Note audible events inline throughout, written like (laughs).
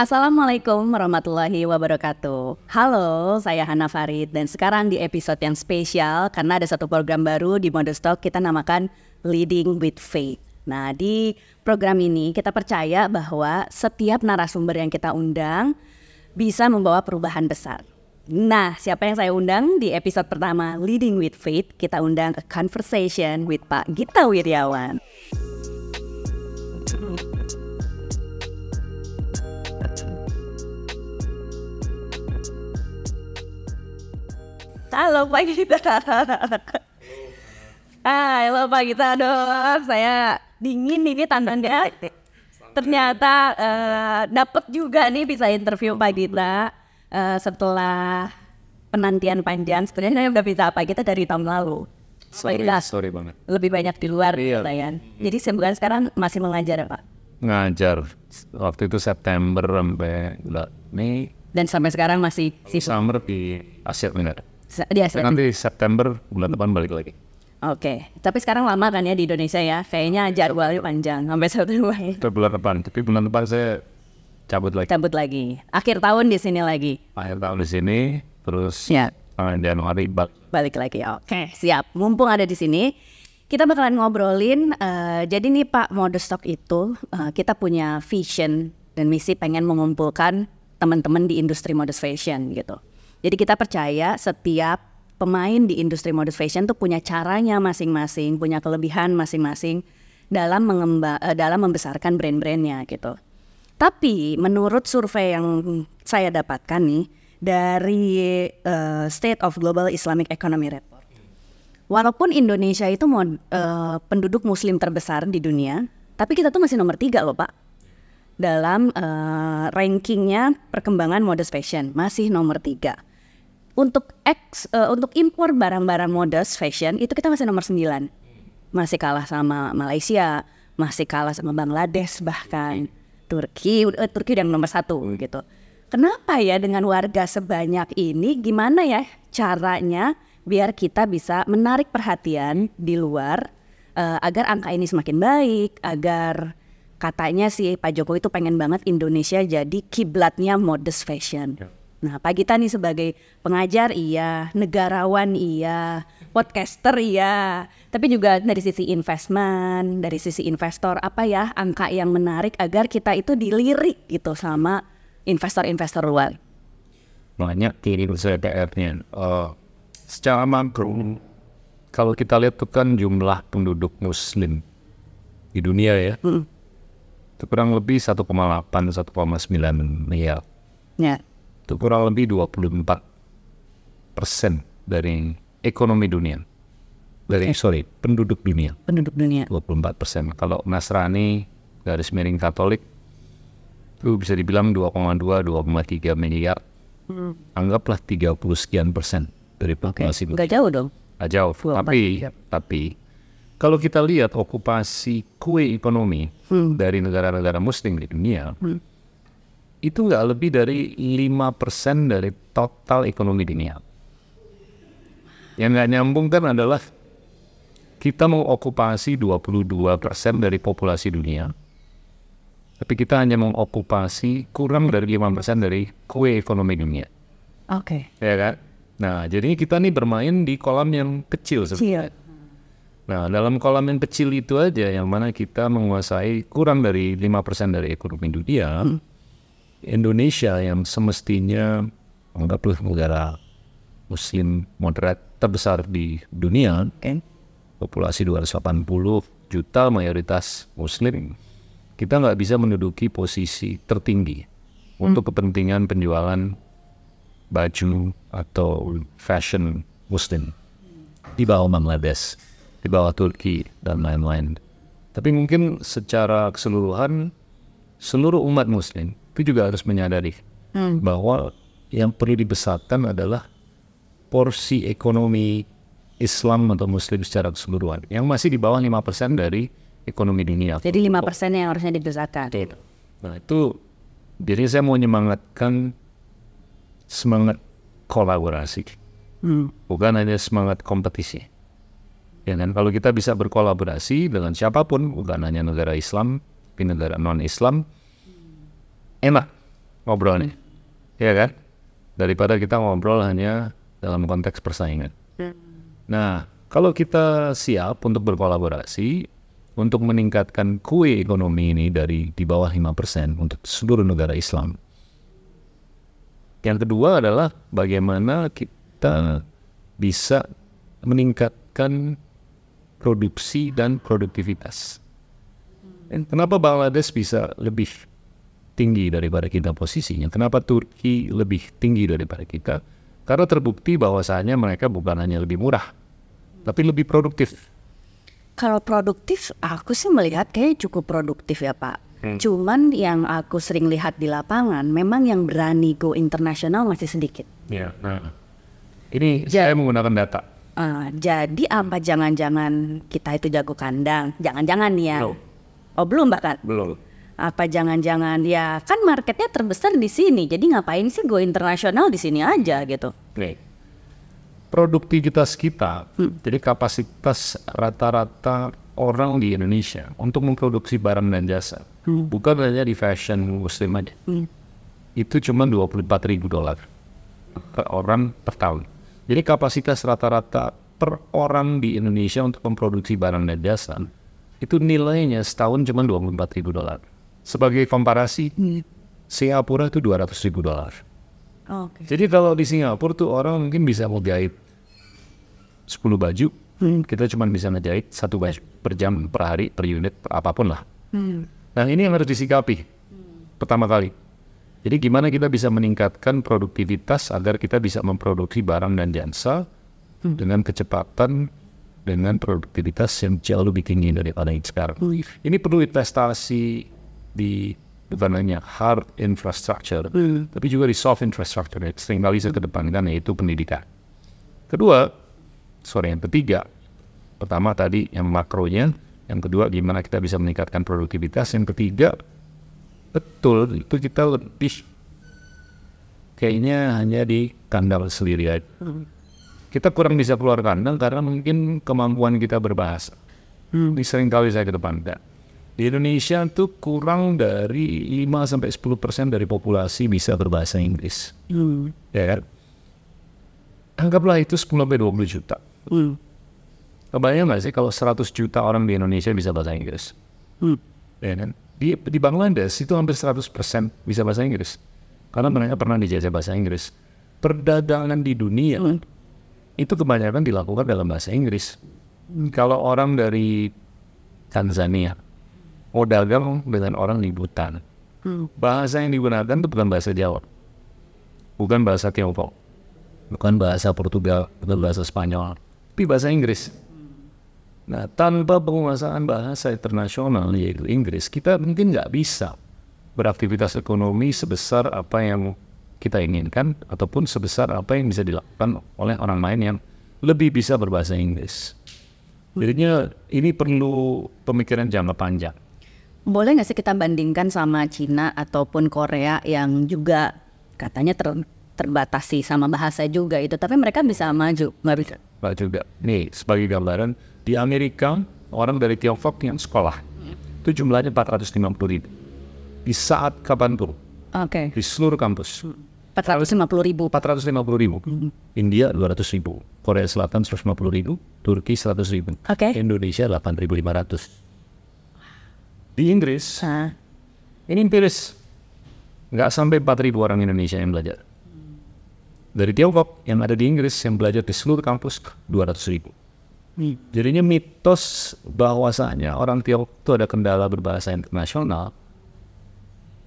Assalamualaikum warahmatullahi wabarakatuh. Halo, saya Hana Farid dan sekarang di episode yang spesial karena ada satu program baru di Modestock kita namakan Leading with Faith. Nah, di program ini kita percaya bahwa setiap narasumber yang kita undang bisa membawa perubahan besar. Nah, siapa yang saya undang di episode pertama Leading with Faith? Kita undang a conversation with Pak Gita Wiryawan. Halo Pak Gita. (laughs) Ah, halo Pak Gita. Aduh, saya dingin ini tandanya. Ternyata uh, dapat juga nih bisa interview Pak Gita uh, setelah penantian panjang. Sebenarnya saya udah bisa Pak Gita dari tahun lalu. Sorry, sorry banget. Lebih banyak di luar Iya. gitu ya. Jadi sebulan sekarang masih mengajar ya Pak. Ngajar waktu itu September sampai Mei Dan sampai sekarang masih sibuk summer di Asia Tenggara. Di Asia. Nanti September bulan depan balik lagi. Oke, tapi sekarang lama kan ya di Indonesia ya. Kayaknya jadwalnya panjang sampai satu bulan. Itu bulan depan. Tapi bulan depan saya cabut lagi. Cabut lagi. Akhir tahun di sini lagi. Akhir tahun di sini, terus Ya. eh, Januari balik. Balik lagi. Oke, siap. Mumpung ada di sini, kita bakalan ngobrolin. eh, jadi nih Pak Modestock itu eh, kita punya vision dan misi pengen mengumpulkan teman-teman di industri modest fashion gitu. Jadi kita percaya setiap pemain di industri modest fashion tuh punya caranya masing-masing, punya kelebihan masing-masing dalam mengemba eh, dalam membesarkan brand-brandnya gitu. Tapi menurut survei yang saya dapatkan nih dari eh, State of Global Islamic Economy Report, walaupun Indonesia itu mod- eh, penduduk Muslim terbesar di dunia, tapi kita tuh masih nomor tiga loh pak dalam eh, rankingnya perkembangan modest fashion masih nomor tiga. Untuk eks, eh, untuk impor barang-barang modest fashion itu kita masih nomor 9 masih kalah sama Malaysia, masih kalah sama Bangladesh bahkan. Turki, eh, Turki udah nomor satu gitu. Kenapa ya dengan warga sebanyak ini, gimana ya caranya biar kita bisa menarik perhatian di luar eh, agar angka ini semakin baik, agar katanya sih Pak Jokowi itu pengen banget Indonesia jadi kiblatnya modest fashion. Nah, Pak Gita nih sebagai pengajar iya, negarawan iya, podcaster iya, tapi juga dari sisi investment, dari sisi investor apa ya angka yang menarik agar kita itu dilirik gitu sama investor-investor luar. Banyak kiri saya PR-nya. Eh, secara makro, kalau kita lihat tuh kan jumlah penduduk Muslim di dunia ya, itu kurang lebih 1,8 1,9 miliar. Ya, itu kurang lebih 24 persen dari ekonomi dunia. Dari sorry penduduk dunia penduduk dunia. 24 persen. Kalau Nasrani garis miring Katolik itu bisa dibilang 2,2 2,3 miliar. Anggaplah 30 sekian persen dari populasi dunia. Nggak jauh dong. Nggak jauh. 24, Tapi tapi kalau kita lihat okupasi kue ekonomi dari negara-negara Muslim di dunia itu nggak lebih dari 5% dari total ekonomi dunia. Yang nggak nyambung kan adalah kita mengokupasi 22% dari populasi dunia, tapi kita hanya mengokupasi kurang dari 5% dari kue ekonomi dunia. Oke. Ya kan? Nah, jadi kita nih bermain di kolam yang kecil sebenarnya. Nah, dalam kolam yang kecil itu aja yang mana kita menguasai kurang dari 5% dari ekonomi dunia, Indonesia yang semestinya anggaplah negara muslim moderat terbesar di dunia, Oke. populasi 280 juta mayoritas muslim, kita nggak bisa menduduki posisi tertinggi untuk kepentingan penjualan baju atau fashion muslim di bawah Bangladesh, di bawah Turki dan lain-lain. Tapi mungkin secara keseluruhan seluruh umat muslim itu juga harus menyadari bahwa yang perlu dibesarkan adalah porsi ekonomi Islam atau Muslim secara keseluruhan yang masih di bawah 5% dari ekonomi dunia. Jadi 5% yang harusnya dibesarkan. Nah itu jadi saya mau menyemangatkan semangat kolaborasi, Hmm. bukan hanya semangat kompetisi. Ya dan kalau kita bisa berkolaborasi dengan siapa pun, bukan hanya negara Islam, tapi negara non Islam, enak ngobrol nih, ya kan? Daripada kita ngobrol hanya dalam konteks persaingan. Nah, kalau kita siap untuk berkolaborasi untuk meningkatkan kue ekonomi ini dari di bawah 5% untuk seluruh negara Islam. Yang kedua adalah bagaimana kita bisa meningkatkan produksi dan produktivitas. Dan kenapa Bangladesh bisa lebih tinggi daripada kita posisinya? Kenapa Turki lebih tinggi daripada kita? Karena terbukti bahwasanya mereka bukan hanya lebih murah, tapi lebih produktif. Kalau produktif, aku sih melihat kayak cukup produktif ya Pak. Cuman yang aku sering lihat di lapangan, memang yang berani go internasional masih sedikit. Ya, nah ini Ja- saya menggunakan data. Ah, jadi apa jangan-jangan kita itu jago kandang? Jangan-jangan ya? No. Oh belum bahkan? Belum. Apa jangan-jangan ya kan marketnya terbesar di sini, jadi ngapain sih go internasional di sini aja gitu? Nih, produktivitas kita, jadi kapasitas rata-rata orang di Indonesia untuk memproduksi barang dan jasa, bukan hanya di fashion muslim aja, itu cuma 24 ribu dolar per orang per tahun. Jadi kapasitas rata-rata per orang di Indonesia untuk memproduksi barang dan jasa, itu nilainya setahun cuma 24 ribu dolar. Sebagai komparasi, Singapura itu 200 ribu dolar. Oke. Jadi kalau di Singapura tuh orang mungkin bisa mau jahit 10 baju, kita cuma bisa ngejahit satu baju per jam, per hari, per unit, per apa pun lah. Nah ini yang harus disikapi pertama kali. Jadi gimana kita bisa meningkatkan produktivitas agar kita bisa memproduksi barang dan jasa dengan kecepatan dengan produktivitas yang jauh lebih tinggi daripada yang sekarang. Ini perlu investasi di bukan hanya hard infrastructure, tapi juga di soft infrastructure yang sering kali saya kedepankan yaitu pendidikan. Kedua, sorry yang ketiga, pertama tadi yang makronya, yang kedua gimana kita bisa meningkatkan produktivitas, yang ketiga betul itu kita lebih kayaknya hanya di kandang sendiri aja. Kita kurang bisa keluar kandang karena mungkin kemampuan kita berbahasa. Ini sering kali saya kedepankan. Di Indonesia tuh kurang dari 5 sampai 10 persen dari populasi bisa berbahasa Inggris. Ya kan? Anggaplah itu 10 sampai 20 juta. Kebayang nggak sih kalau 100 juta orang di Indonesia bisa bahasa Inggris? Ya kan? Di, di Bangladesh itu hampir 100% bisa bahasa Inggris. Karena mereka pernah dijajah bahasa Inggris. Perdagangan di dunia itu kebanyakan dilakukan dalam bahasa Inggris. Kalau orang dari Tanzania mau dagang dengan orang di Bhutan, bahasa yang digunakan itu bukan bahasa Jawa, bukan bahasa Tiongkok, bukan bahasa Portugal, bukan bahasa Spanyol, tapi bahasa Inggris. Nah, tanpa penguasaan bahasa internasional yaitu Inggris, kita mungkin nggak bisa beraktivitas ekonomi sebesar apa yang kita inginkan ataupun sebesar apa yang bisa dilakukan oleh orang lain yang lebih bisa berbahasa Inggris. Jadinya ini perlu pemikiran jangka panjang. Boleh nggak sih kita bandingkan sama Cina ataupun Korea yang juga katanya ter- terbatasi sama bahasa juga itu, tapi mereka bisa maju, nggak bisa? Pak juga. Nih, sebagai gambaran, di Amerika orang dari Tiongkok yang sekolah itu jumlahnya 450 ribu. Di saat kapan pun, Oke, di seluruh kampus, 450 ribu. 450 ribu. India 200 ribu. Korea Selatan 150 ribu. Turki 100 ribu. Oke. Indonesia 8.500. Di Inggris, Hah. ini empiris. Nggak sampai 4.000 orang Indonesia yang belajar. Dari Tiongkok yang ada di Inggris yang belajar di seluruh kampus 200 ribu. Jadinya mitos bahwasanya orang Tiongkok itu ada kendala berbahasa internasional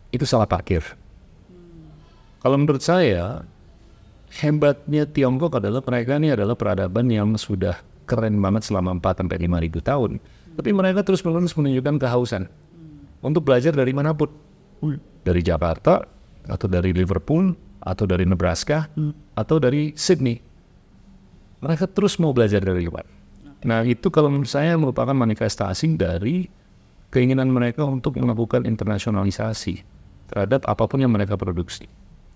itu salah parkir. Kalau menurut saya hebatnya Tiongkok adalah mereka ini adalah peradaban yang sudah keren banget selama 4 sampai 5 ribu tahun. Tapi mereka terus menerus menunjukkan kehausan untuk belajar dari mana pun. Dari Jakarta atau dari Liverpool atau dari Nebraska atau dari Sydney. Mereka terus mau belajar dari luar. Nah itu kalau menurut saya merupakan manifestasi dari keinginan mereka untuk melakukan internasionalisasi terhadap apa pun yang mereka produksi.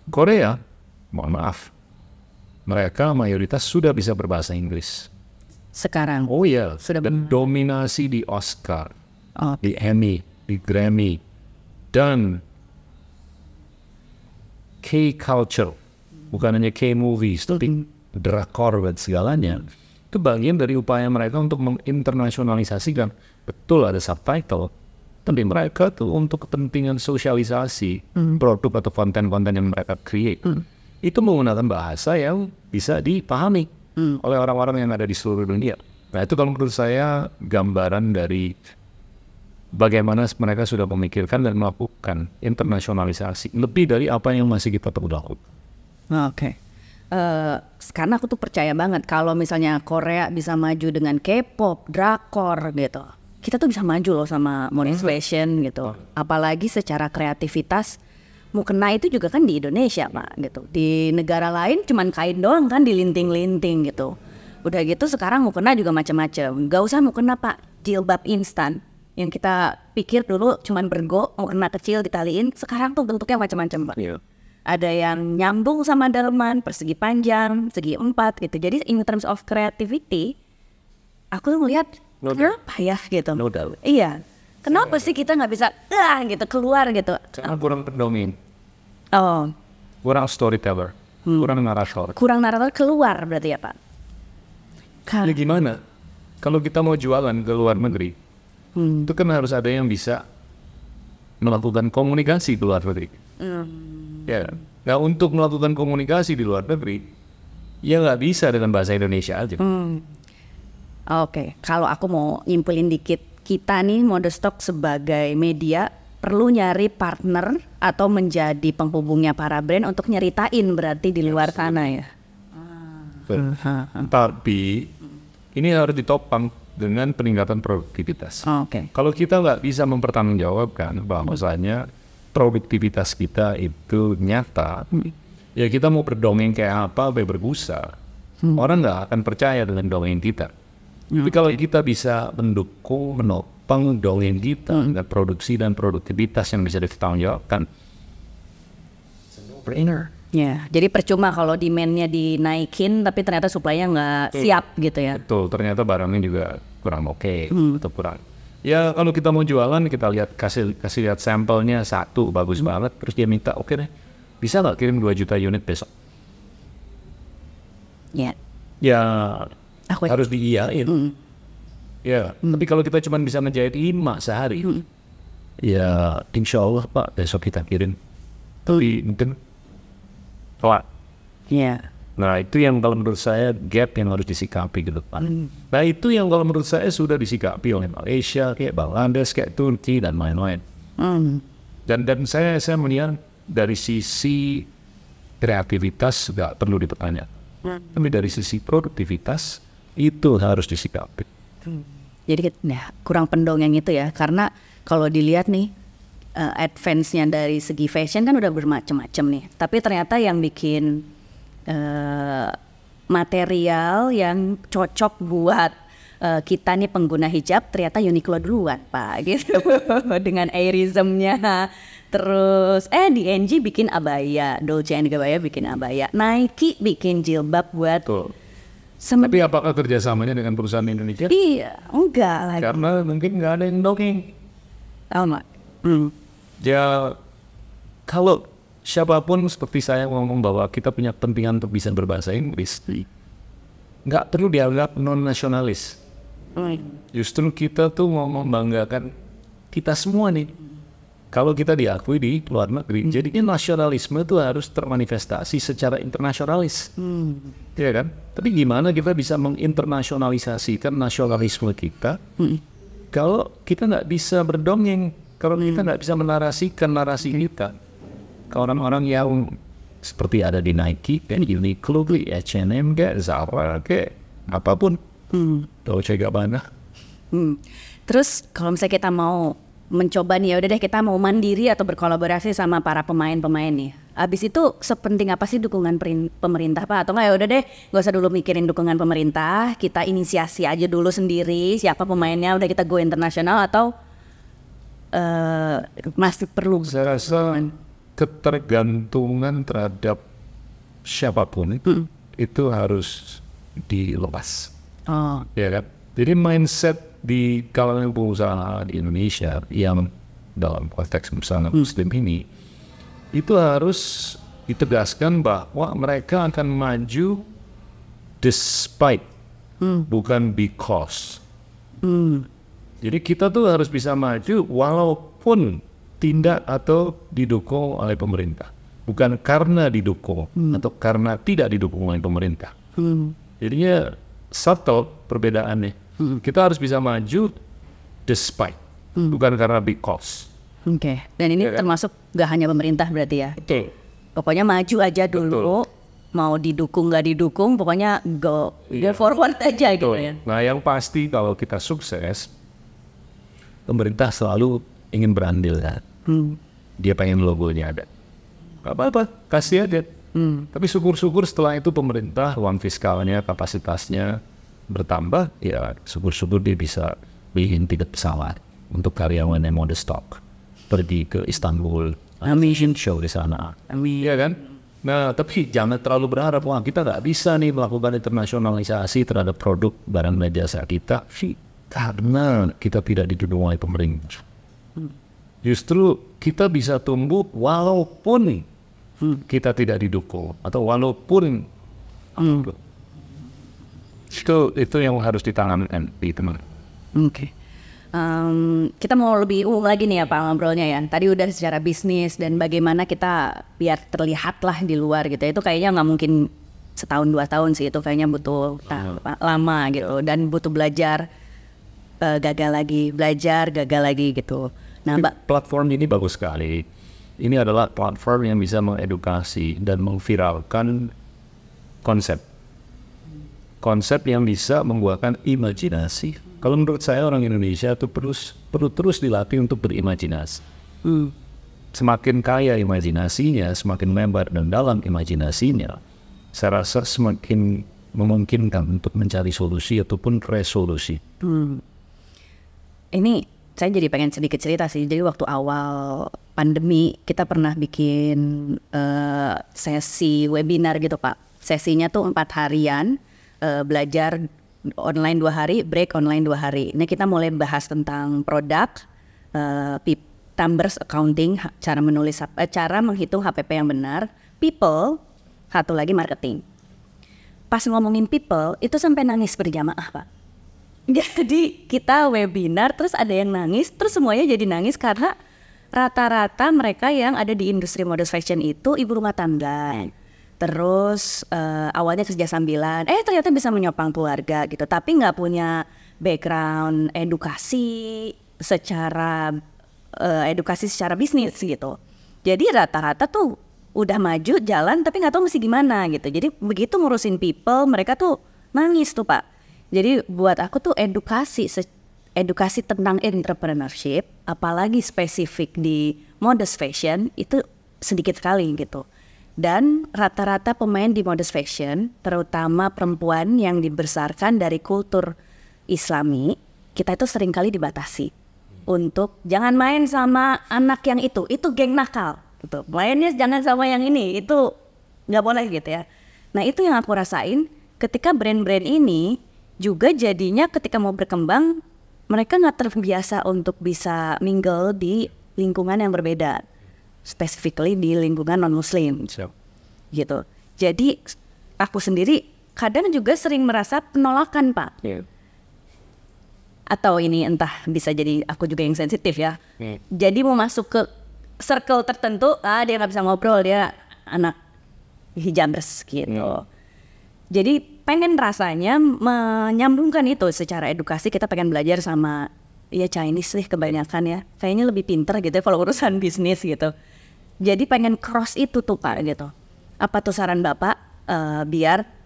Korea, mohon maaf, mereka mayoritas sudah bisa berbahasa Inggris. Sekarang. Oh iya, Sudah dan dominasi di Oscar, Oh, di Emmy, di Grammy, dan K-culture, bukan hanya K-movies, tapi drakor dan segalanya. Itu bagian dari upaya mereka untuk menginternasionalisasikan. Betul ada subtitle, tapi mereka tuh untuk kepentingan sosialisasi produk atau konten-konten yang mereka create itu menggunakan bahasa yang bisa dipahami oleh orang-orang yang ada di seluruh dunia. Nah itu kalau menurut saya gambaran dari bagaimana mereka sudah memikirkan dan melakukan internasionalisasi lebih dari apa yang masih kita perlu lakukan. Oke. Eh, karena aku tuh percaya banget kalau misalnya Korea bisa maju dengan K-pop, drakor gitu. Kita tuh bisa maju loh sama modern fashion gitu. Apalagi secara kreativitas mukena itu juga kan di Indonesia, Pak, gitu. Di negara lain cuman kain doang kan dilinting-linting gitu. Udah gitu sekarang mukena juga macam-macam. Gak usah mukena, Pak, jilbab instan. Yang kita pikir dulu cuman bergo, mukena kecil ditaliin, sekarang tuh bentuknya macam-macam, Pak. Ada yang nyambung sama daleman persegi panjang segi empat gitu. Jadi in terms of creativity aku tuh ngeliat No kenapa ya? gitu. No doubt. iya. Kenapa sih kita nggak bisa ah gitu keluar gitu. Karena kurang pendongeng, oh. Kurang storyteller, kurang narator. kurang narator keluar berarti ya pak. Ya gimana? Kalau kita mau jualan ke luar negeri, itu kan harus ada yang bisa melakukan komunikasi ke luar negeri. Ya. kan? Nah untuk melakukan komunikasi di luar negeri, ya nggak bisa dengan bahasa Indonesia aja. Oke, kalau aku mau nyimpulin dikit, kita nih Modestock sebagai media perlu nyari partner atau menjadi penghubungnya para brand untuk nyeritain berarti di luar sana ya. Tapi ini harus ditopang dengan peningkatan produktivitas. Oke. Kalau kita nggak bisa mempertanggungjawabkan bahwasanya produktivitas kita itu nyata, ya kita mau berdongeng kayak apa, sampai berbusa, orang nggak akan percaya dengan dongeng kita. Tapi kalau kita bisa mendukung, menopang dongeng kita dengan produksi dan produktivitas yang bisa dipertanggungjawabkan, it's a no-brainer. Ya, jadi percuma kalau demand-nya dinaikin tapi ternyata supply-nya nggak siap gitu ya. Betul, ternyata barangnya juga kurang oke atau kurang. Ya kalau kita mau jualan kita lihat kasih kasih lihat sampelnya satu bagus banget, terus dia minta oke deh, bisa nggak kirim 2 juta unit besok? Ya. Ya Aku harus diiyain. Ya, tapi kalau kita cuma bisa ngejahit lima sehari, ya insya Allah pak besok kita kirim. Tapi mungkin telat. ya. Nah itu yang kalau menurut saya gap yang harus disikapi ke depan. Nah itu yang kalau menurut saya sudah disikapi oleh Malaysia, kayak Bangladesh, kayak Turki dan lain-lain. Hmm. Dan dan saya saya melihat dari sisi kreativitas nggak perlu dipertanyakan. Tapi dari sisi produktivitas itu harus disikapi. Jadi kita- nah, kurang pendongeng itu ya karena kalau dilihat nih eh, advance-nya dari segi fashion kan udah bermacam-macam nih. Tapi ternyata yang bikin eh, material yang cocok buat eh, kita nih pengguna hijab ternyata Uniqlo duluan pak (laughs) gitu dengan airismnya terus eh DNG bikin abaya Dolce and Gabbana bikin abaya Nike bikin jilbab buat Betul. sem- Tapi apakah kerjasamanya dengan perusahaan Indonesia? iya enggak lagi Karena mungkin nggak ada yang dongeng. nggak Hmm. Ya kalau siapa pun seperti saya ngomong bahwa kita punya kepentingan untuk bisa berbahasa Inggris, nggak perlu dianggap non nasionalis. Justru kita tuh mau membanggakan kita semua nih. Kalau kita diakui di luar negeri, jadinya nasionalisme itu harus termanifestasi secara internasionalis, ya kan? Tapi gimana kita bisa menginternasionalisasikan nasionalisme kita kalau kita nggak bisa berdongeng, kalau kita nggak bisa menarasikan narasi kita ke orang-orang yang seperti ada di Nike, kan Uniqlo, H&M, kayak Zara, kayak apa pun, Dolce Gabbana. Hmm. Terus kalau misalnya kita mau mencoba nih ya udah deh kita mau mandiri atau berkolaborasi sama para pemain-pemain nih. Abis itu sepenting apa sih dukungan pemerintah pak? Atau nggak ya udah deh gak usah dulu mikirin dukungan pemerintah, kita inisiasi aja dulu sendiri siapa pemainnya udah kita go internasional atau eh masih perlu Saya rasa ketergantungan terhadap siapa pun itu harus dilepas. oh ya kan? Jadi mindset di kalangan pengusaha di Indonesia yang dalam konteks misalnya Muslim ini itu harus ditegaskan bahwa mereka akan maju despite, bukan because. Jadi kita tuh harus bisa maju walaupun tindak atau didukung oleh pemerintah, bukan karena didukung atau karena tidak didukung oleh pemerintah. Jadinya subtle perbedaannya. Kita harus bisa maju despite, bukan karena because. Oke. Dan ini Iya kan? termasuk gak hanya pemerintah berarti ya. Betul. Pokoknya maju aja dulu. Mau didukung gak didukung, pokoknya go, go forward aja gitu ya. Nah yang pasti kalau kita sukses, pemerintah selalu ingin berandil kan. Dia pengen logonya ada. Gak apa-apa, kasih aja. Tapi syukur-syukur setelah itu pemerintah, uang fiskalnya, kapasitasnya bertambah, ya syukur-syukur dia bisa bikin tiket pesawat untuk karyawan yang mau stock. Pergi ke Istanbul, Amin. show di sana. Amin. Iya kan? Nah, tapi jangan terlalu berharap, wah kita nggak bisa nih melakukan internasionalisasi terhadap produk barang dan jasa kita, karena kita tidak didukung oleh pemerintah. Justru kita bisa tumbuh walaupun kita tidak didukung atau walaupun itu itu yang harus ditanamkan di teman. Oke. Em, kita mau lebih umum lagi nih ya Pak ngobrolnya ya. Tadi udah secara bisnis dan bagaimana kita biar terlihat lah di luar gitu. Itu kayaknya nggak mungkin setahun dua tahun sih. Itu kayaknya butuh ta- lama gitu dan butuh belajar eh, gagal lagi, belajar gagal lagi gitu. Nah, Mbak, Platform ini bagus sekali. Ini adalah platform yang bisa mengedukasi dan memviralkan konsep. Konsep yang bisa membuahkan imajinasi. Kalau menurut saya orang Indonesia itu terus perlu terus dilatih untuk berimajinasi. Semakin kaya imajinasinya, semakin lebar dan dalam imajinasinya, saya rasa semakin memungkinkan untuk mencari solusi ataupun resolusi. Ini saya jadi pengen sedikit cerita sih. Jadi waktu awal pandemi kita pernah bikin eh, sesi webinar gitu Pak. Sesinya tuh empat harian eh, belajar online dua hari, break online dua hari. Ini kita mulai bahas tentang produk, eh, pip- numbers accounting, cara menulis, cara menghitung HPP yang benar, people, satu lagi marketing. Pas ngomongin people itu sampai nangis berjamaah Pak. Jadi kita webinar terus ada yang nangis, terus semuanya jadi nangis karena rata-rata mereka yang ada di industri mode fashion itu ibu rumah tangga. Terus eh, awalnya kerja sambilan, eh ternyata bisa menyopang keluarga gitu, tapi nggak punya background edukasi secara eh, edukasi secara bisnis gitu. Jadi rata-rata tuh udah maju jalan tapi nggak tahu mesti gimana gitu. Jadi begitu ngurusin people mereka tuh nangis tuh pak. Jadi buat aku tuh edukasi edukasi tentang entrepreneurship, apalagi spesifik di modest fashion itu sedikit sekali gitu. Dan rata-rata pemain di modest fashion, terutama perempuan yang dibesarkan dari kultur Islami, kita itu sering kali dibatasi untuk jangan main sama anak yang itu, itu geng nakal gitu. Mainnya jangan sama yang ini, itu nggak boleh gitu ya. Nah itu yang aku rasain ketika brand-brand ini juga jadinya ketika mau berkembang mereka nggak terbiasa untuk bisa mingle di lingkungan yang berbeda, specifically di lingkungan non Muslim So, gitu. Jadi aku sendiri kadang juga sering merasa penolakan pak atau ini entah bisa jadi aku juga yang sensitif ya. Hmm. Jadi mau masuk ke circle tertentu, ah dia nggak bisa ngobrol dia anak hijabers gitu. Hmm. Jadi pengen rasanya menyambungkan itu secara edukasi kita pengen belajar sama ya Chinese sih kebanyakan ya. Kayaknya lebih pinter gitu ya kalau urusan (laughs) bisnis gitu. Jadi pengen cross itu tuh Pak gitu. Apa tuh saran Bapak eh, biar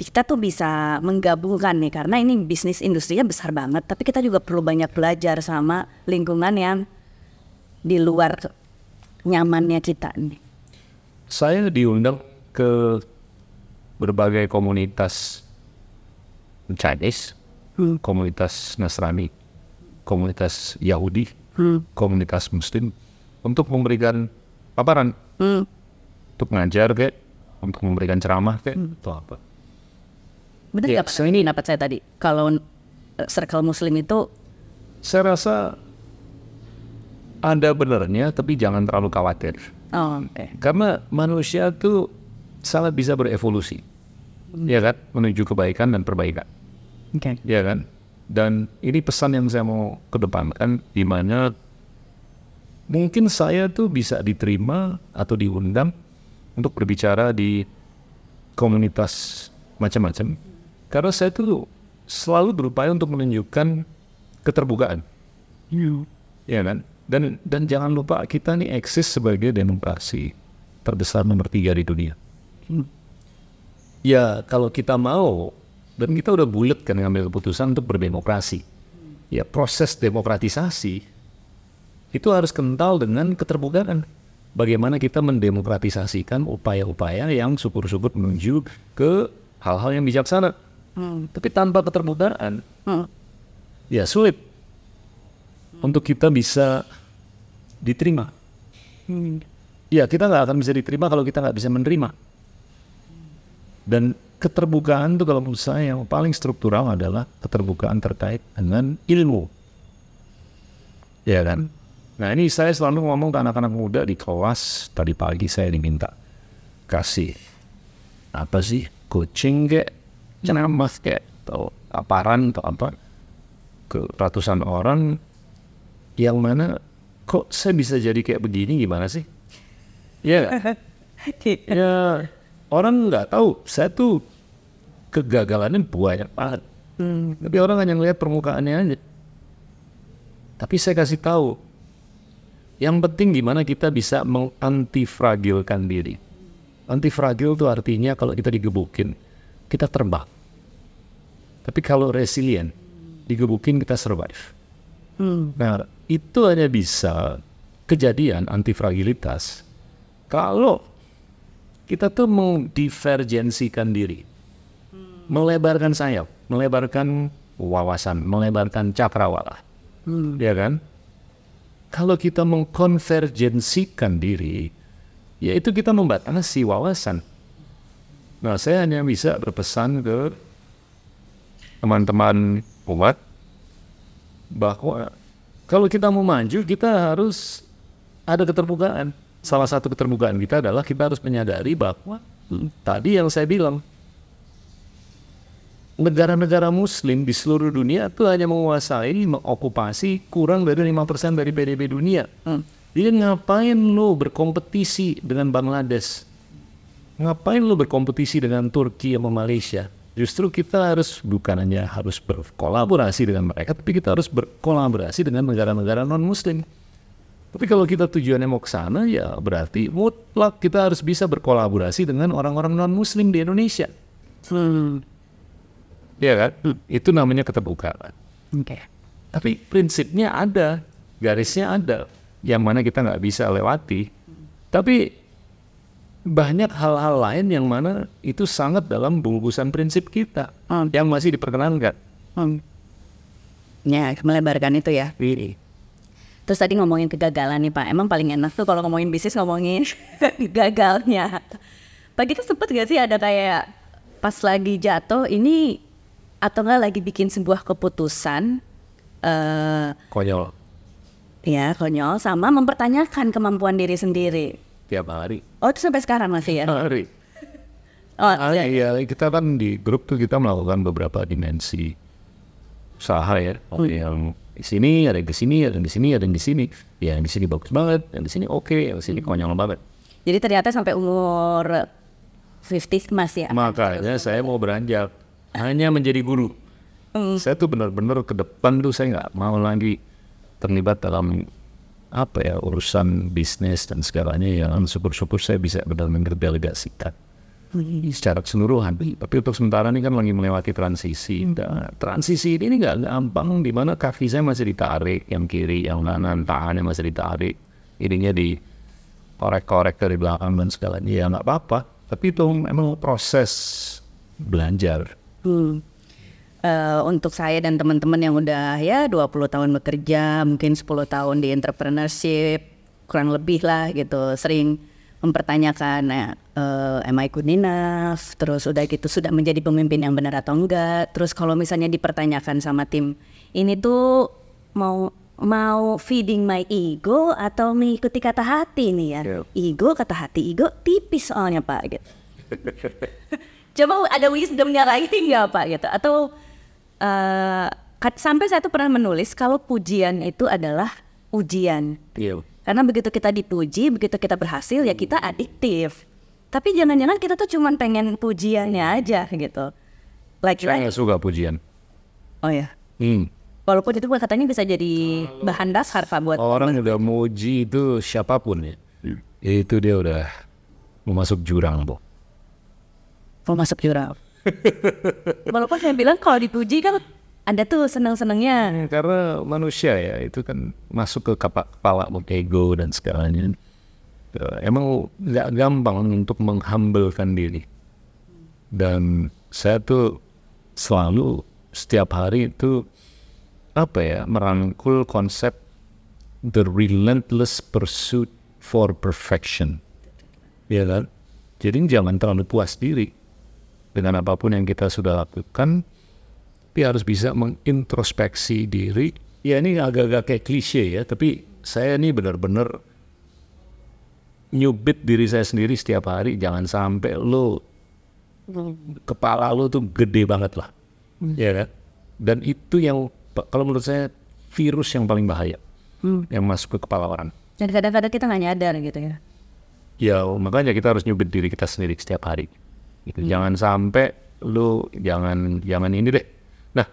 kita tuh bisa menggabungkan nih karena ini bisnis industrinya besar banget tapi kita juga perlu banyak belajar sama lingkungan yang di luar nyamannya kita nih. saya diundang ke berbagai komunitas Chinese, komunitas Nasrani, komunitas Yahudi, komunitas Muslim untuk memberikan paparan, Hmm. untuk ngajar kayak, untuk memberikan ceramah kayak, atau apa. Bener Ya, saya Ini dapat saya tadi. Kalau eh, circle muslim itu Saya rasa ada benernya, tapi jangan terlalu khawatir. Oh, oke. Karena manusia tuh sangat bisa berevolusi, ya kan, menuju kebaikan dan perbaikan, Oke. ya kan. Dan ini pesan yang saya mau kedepankan, di mana mungkin saya tuh bisa diterima atau diundang untuk berbicara di komunitas macam-macam, karena saya tuh selalu berupaya untuk menunjukkan keterbukaan, ya kan. Dan dan jangan lupa kita nih eksis sebagai demokrasi terbesar nomor tiga di dunia. Ya kalau kita mau dan kita udah bulat kan ngambil keputusan untuk berdemokrasi. Ya proses demokratisasi itu harus kental dengan keterbukaan. Bagaimana kita mendemokratisasikan upaya-upaya yang syukur-syukur menuju ke hal-hal yang bijaksana. Tapi tanpa keterbukaan, Hmm. ya sulit untuk kita bisa diterima. Ya kita nggak akan bisa diterima kalau kita nggak bisa menerima. Dan keterbukaan itu kalau menurut saya yang paling struktural adalah keterbukaan terkait dengan ilmu. Ya kan? Nah ini saya selalu ngomong ke anak-anak muda di kelas tadi pagi saya diminta kasih apa sih coaching kayak ceramah kayak atau aparan atau apa ke ratusan orang yang mana kok saya bisa jadi kayak begini gimana sih? Iya nggak? (laughs) ya orang nggak tahu saya tuh kegagalannya banyak banget. Tapi orang hanya ngeliat permukaannya aja. Tapi saya kasih tahu, yang penting gimana kita bisa mengantifragilkan diri. Antifragil itu artinya kalau kita digebukin, kita terbang. Tapi kalau resilient, digebukin kita survive. Nah, itu hanya bisa kejadian antifragilitas kalau kita tuh mendivergensikan diri, melebarkan sayap, melebarkan wawasan, melebarkan cakrawala, ya kan? Kalau kita mengkonvergensikan diri, yaitu kita membatasi wawasan. Nah, saya hanya bisa berpesan ke teman-teman umat bahwa kalau kita mau maju, kita harus ada keterbukaan. Salah satu keterbukaan kita adalah kita harus menyadari bahwa tadi yang saya bilang, negara-negara muslim di seluruh dunia itu hanya menguasai, mengokupasi kurang dari 5% dari PDB dunia. Jadi ngapain lo berkompetisi dengan Bangladesh? Ngapain lo berkompetisi dengan Turki sama Malaysia? Justru kita harus bukan hanya harus berkolaborasi dengan mereka, tapi kita harus berkolaborasi dengan negara-negara non-muslim. Tapi kalau kita tujuannya mau ke sana, ya berarti mutlak kita harus bisa berkolaborasi dengan orang-orang non-muslim di Indonesia. Iya kan? Itu namanya keterbukaan. Oke. Tapi prinsipnya ada, garisnya ada, yang mana kita nggak bisa lewati. Tapi banyak hal-hal lain yang mana itu sangat dalam bungkusan prinsip kita Hmm. yang masih diperkenankan. Hmm. Ya, melebarkan itu ya. Ini. Terus tadi ngomongin kegagalan nih Pak, emang paling enak tuh kalau ngomongin bisnis ngomongin (laughs) gagalnya. Pak kita sempet gak sih ada kayak pas lagi jatuh ini atau enggak lagi bikin sebuah keputusan eh Konyol ya konyol sama mempertanyakan kemampuan diri sendiri. tiap hari. Oh itu sampai sekarang masih ya? Hari. Oh Ah, iya, kita kan di grup tuh kita melakukan beberapa dimensi usaha ya. Oke, yang di sini ada yang di sini, ada yang di sini, ada yang di sini. Ya, yang di sini bagus banget, yang di sini oke, yang di sini konyol banget. jadi ternyata sampai umur 50 masih ya? Makanya saya mau beranjak hanya menjadi guru. Saya tuh benar-benar ke depan tuh saya nggak mau lagi terlibat dalam apa ya urusan bisnis dan segalanya yang syukur-syukur saya bisa benar-benar delegasikan secara keseluruhan. Tapi untuk sementara ini kan lagi melewati transisi. Nah, transisi ini nggak gampang di mana kaki saya masih ditarik, yang kiri, yang kanan, tangannya masih ditarik. Ininya di korek-korek dari belakang dan segalanya ya nggak apa-apa. Tapi itu memang proses belajar. Hmm. Eh, untuk saya dan teman-teman yang udah ya 20 tahun bekerja, mungkin 10 tahun di entrepreneurship, kurang lebih lah gitu, sering mempertanyakan nah, eh, am I good enough, terus udah gitu sudah menjadi pemimpin yang benar atau enggak, terus kalau misalnya dipertanyakan sama tim, ini tuh mau mau feeding my ego atau mengikuti kata hati nih ya. Iya. Ego kata hati, ego tipis soalnya Pak gitu. (laughs) Coba ada wisdomnya lagi nggak Pak gitu? Atau kat- sampai saya tuh pernah menulis kalau pujian itu adalah ujian. Iya. Karena begitu kita dipuji, begitu kita berhasil ya kita adiktif. Tapi jangan-jangan kita tuh cuman pengen pujiannya aja gitu. Like, Saya nggak suka pujian. oh ya. Hmm. Walaupun itu katanya bisa jadi bahan dasar Pak buat Orang udah muji itu siapa pun ya. Itu dia udah mau masuk jurang, Bo. mau masuk jurang. (laughs) Walaupun saya bilang kalau dipuji kan ada tuh seneng-senengnya. Ya, karena manusia ya itu kan masuk ke kapa- kepala ego dan segalanya. Eh, Emang nggak gampang untuk menghambelkan diri. Dan saya tuh selalu setiap hari itu apa ya merangkul konsep the relentless pursuit for perfection. Ya kan? Jadi jangan terlalu puas diri dengan apa pun yang kita sudah lakukan tapi harus bisa mengintrospeksi diri. Ya ini agak-agak kayak klise ya, tapi saya ini benar-benar nyubit diri saya sendiri setiap hari. Jangan sampai lo kepala lo tuh gede banget lah, ya kan? Dan itu yang kalau menurut saya virus yang paling bahaya yang masuk ke kepala orang. Dan kadang-kadang kita nggak nyadar gitu ya. Ya makanya kita harus nyubit diri kita sendiri setiap hari. Gitu. Jangan sampai lu jangan jangan ini deh. Nah,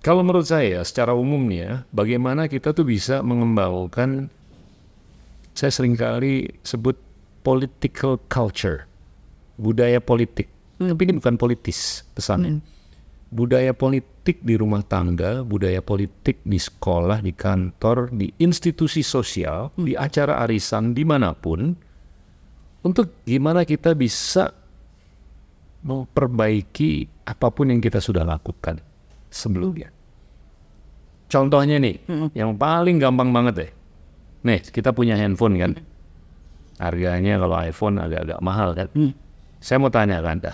kalau menurut saya secara umumnya bagaimana kita tuh bisa mengembangkan saya sering kali sebut political culture, budaya politik. Tapi ini bukan politis pesannya. Budaya politik di rumah tangga, budaya politik di sekolah, di kantor, di institusi sosial, di acara arisan, di mana pun, untuk gimana kita bisa memperbaiki apa pun yang kita sudah lakukan sebelumnya. Contohnya nih, yang paling gampang banget deh. Nih, kita punya handphone kan. Harganya kalau iPhone agak-agak mahal kan. Saya mau tanya ke Anda,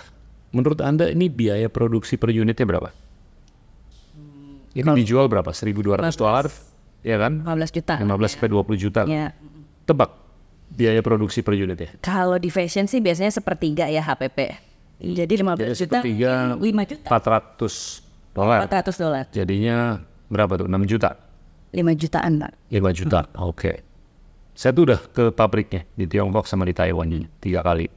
menurut Anda ini biaya produksi per unitnya berapa? Ini dijual berapa? 1.200 dolar, ya kan? 15 juta. 15 sampai 20 juta. Ya. Tebak biaya produksi per unitnya. Kalau di fashion sih biasanya sepertiga ya HPP. Jadi 15 Jadi juta, sepertiga 5 juta, 400 dolar. 400 dolar, Jadinya berapa tuh? 6 juta. 5 jutaan Pak. 5 juta. Oke. Saya tuh udah ke pabriknya di Tiongkok sama di Taiwan tiga kali.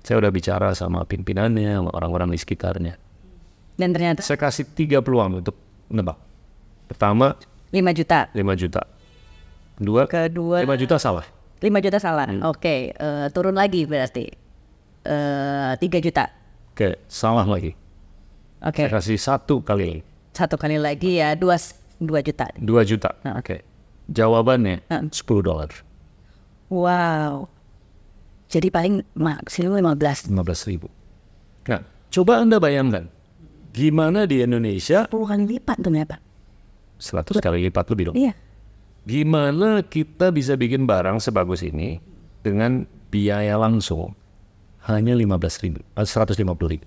Saya udah bicara sama pimpinannya, sama orang-orang di sekitarnya. Dan ternyata Saya kasih tiga peluang untuk menebak. Pertama, 5 juta. 5 juta. Kedua, Kedua 5 juta salah. 5 juta salah. Hmm. Oke, eh, turun lagi berarti. Eh 3 juta. Oke, salah lagi. Oke. Saya kasih satu kali lagi. Satu kali lagi ya 2 2 juta. 2 juta. Nah. Oke. Jawabannya Hmm. 10 dolar. Wow. Jadi paling maksimum 15. 15 ribu. Nah, coba Anda bayangkan. Gimana di Indonesia 10 kali lipat tuh ya Pak. 100 kali lipat lebih dong. Iya. Gimana kita bisa bikin barang sebagus ini dengan biaya langsung hanya 15 ribu, eh, 150 ribu.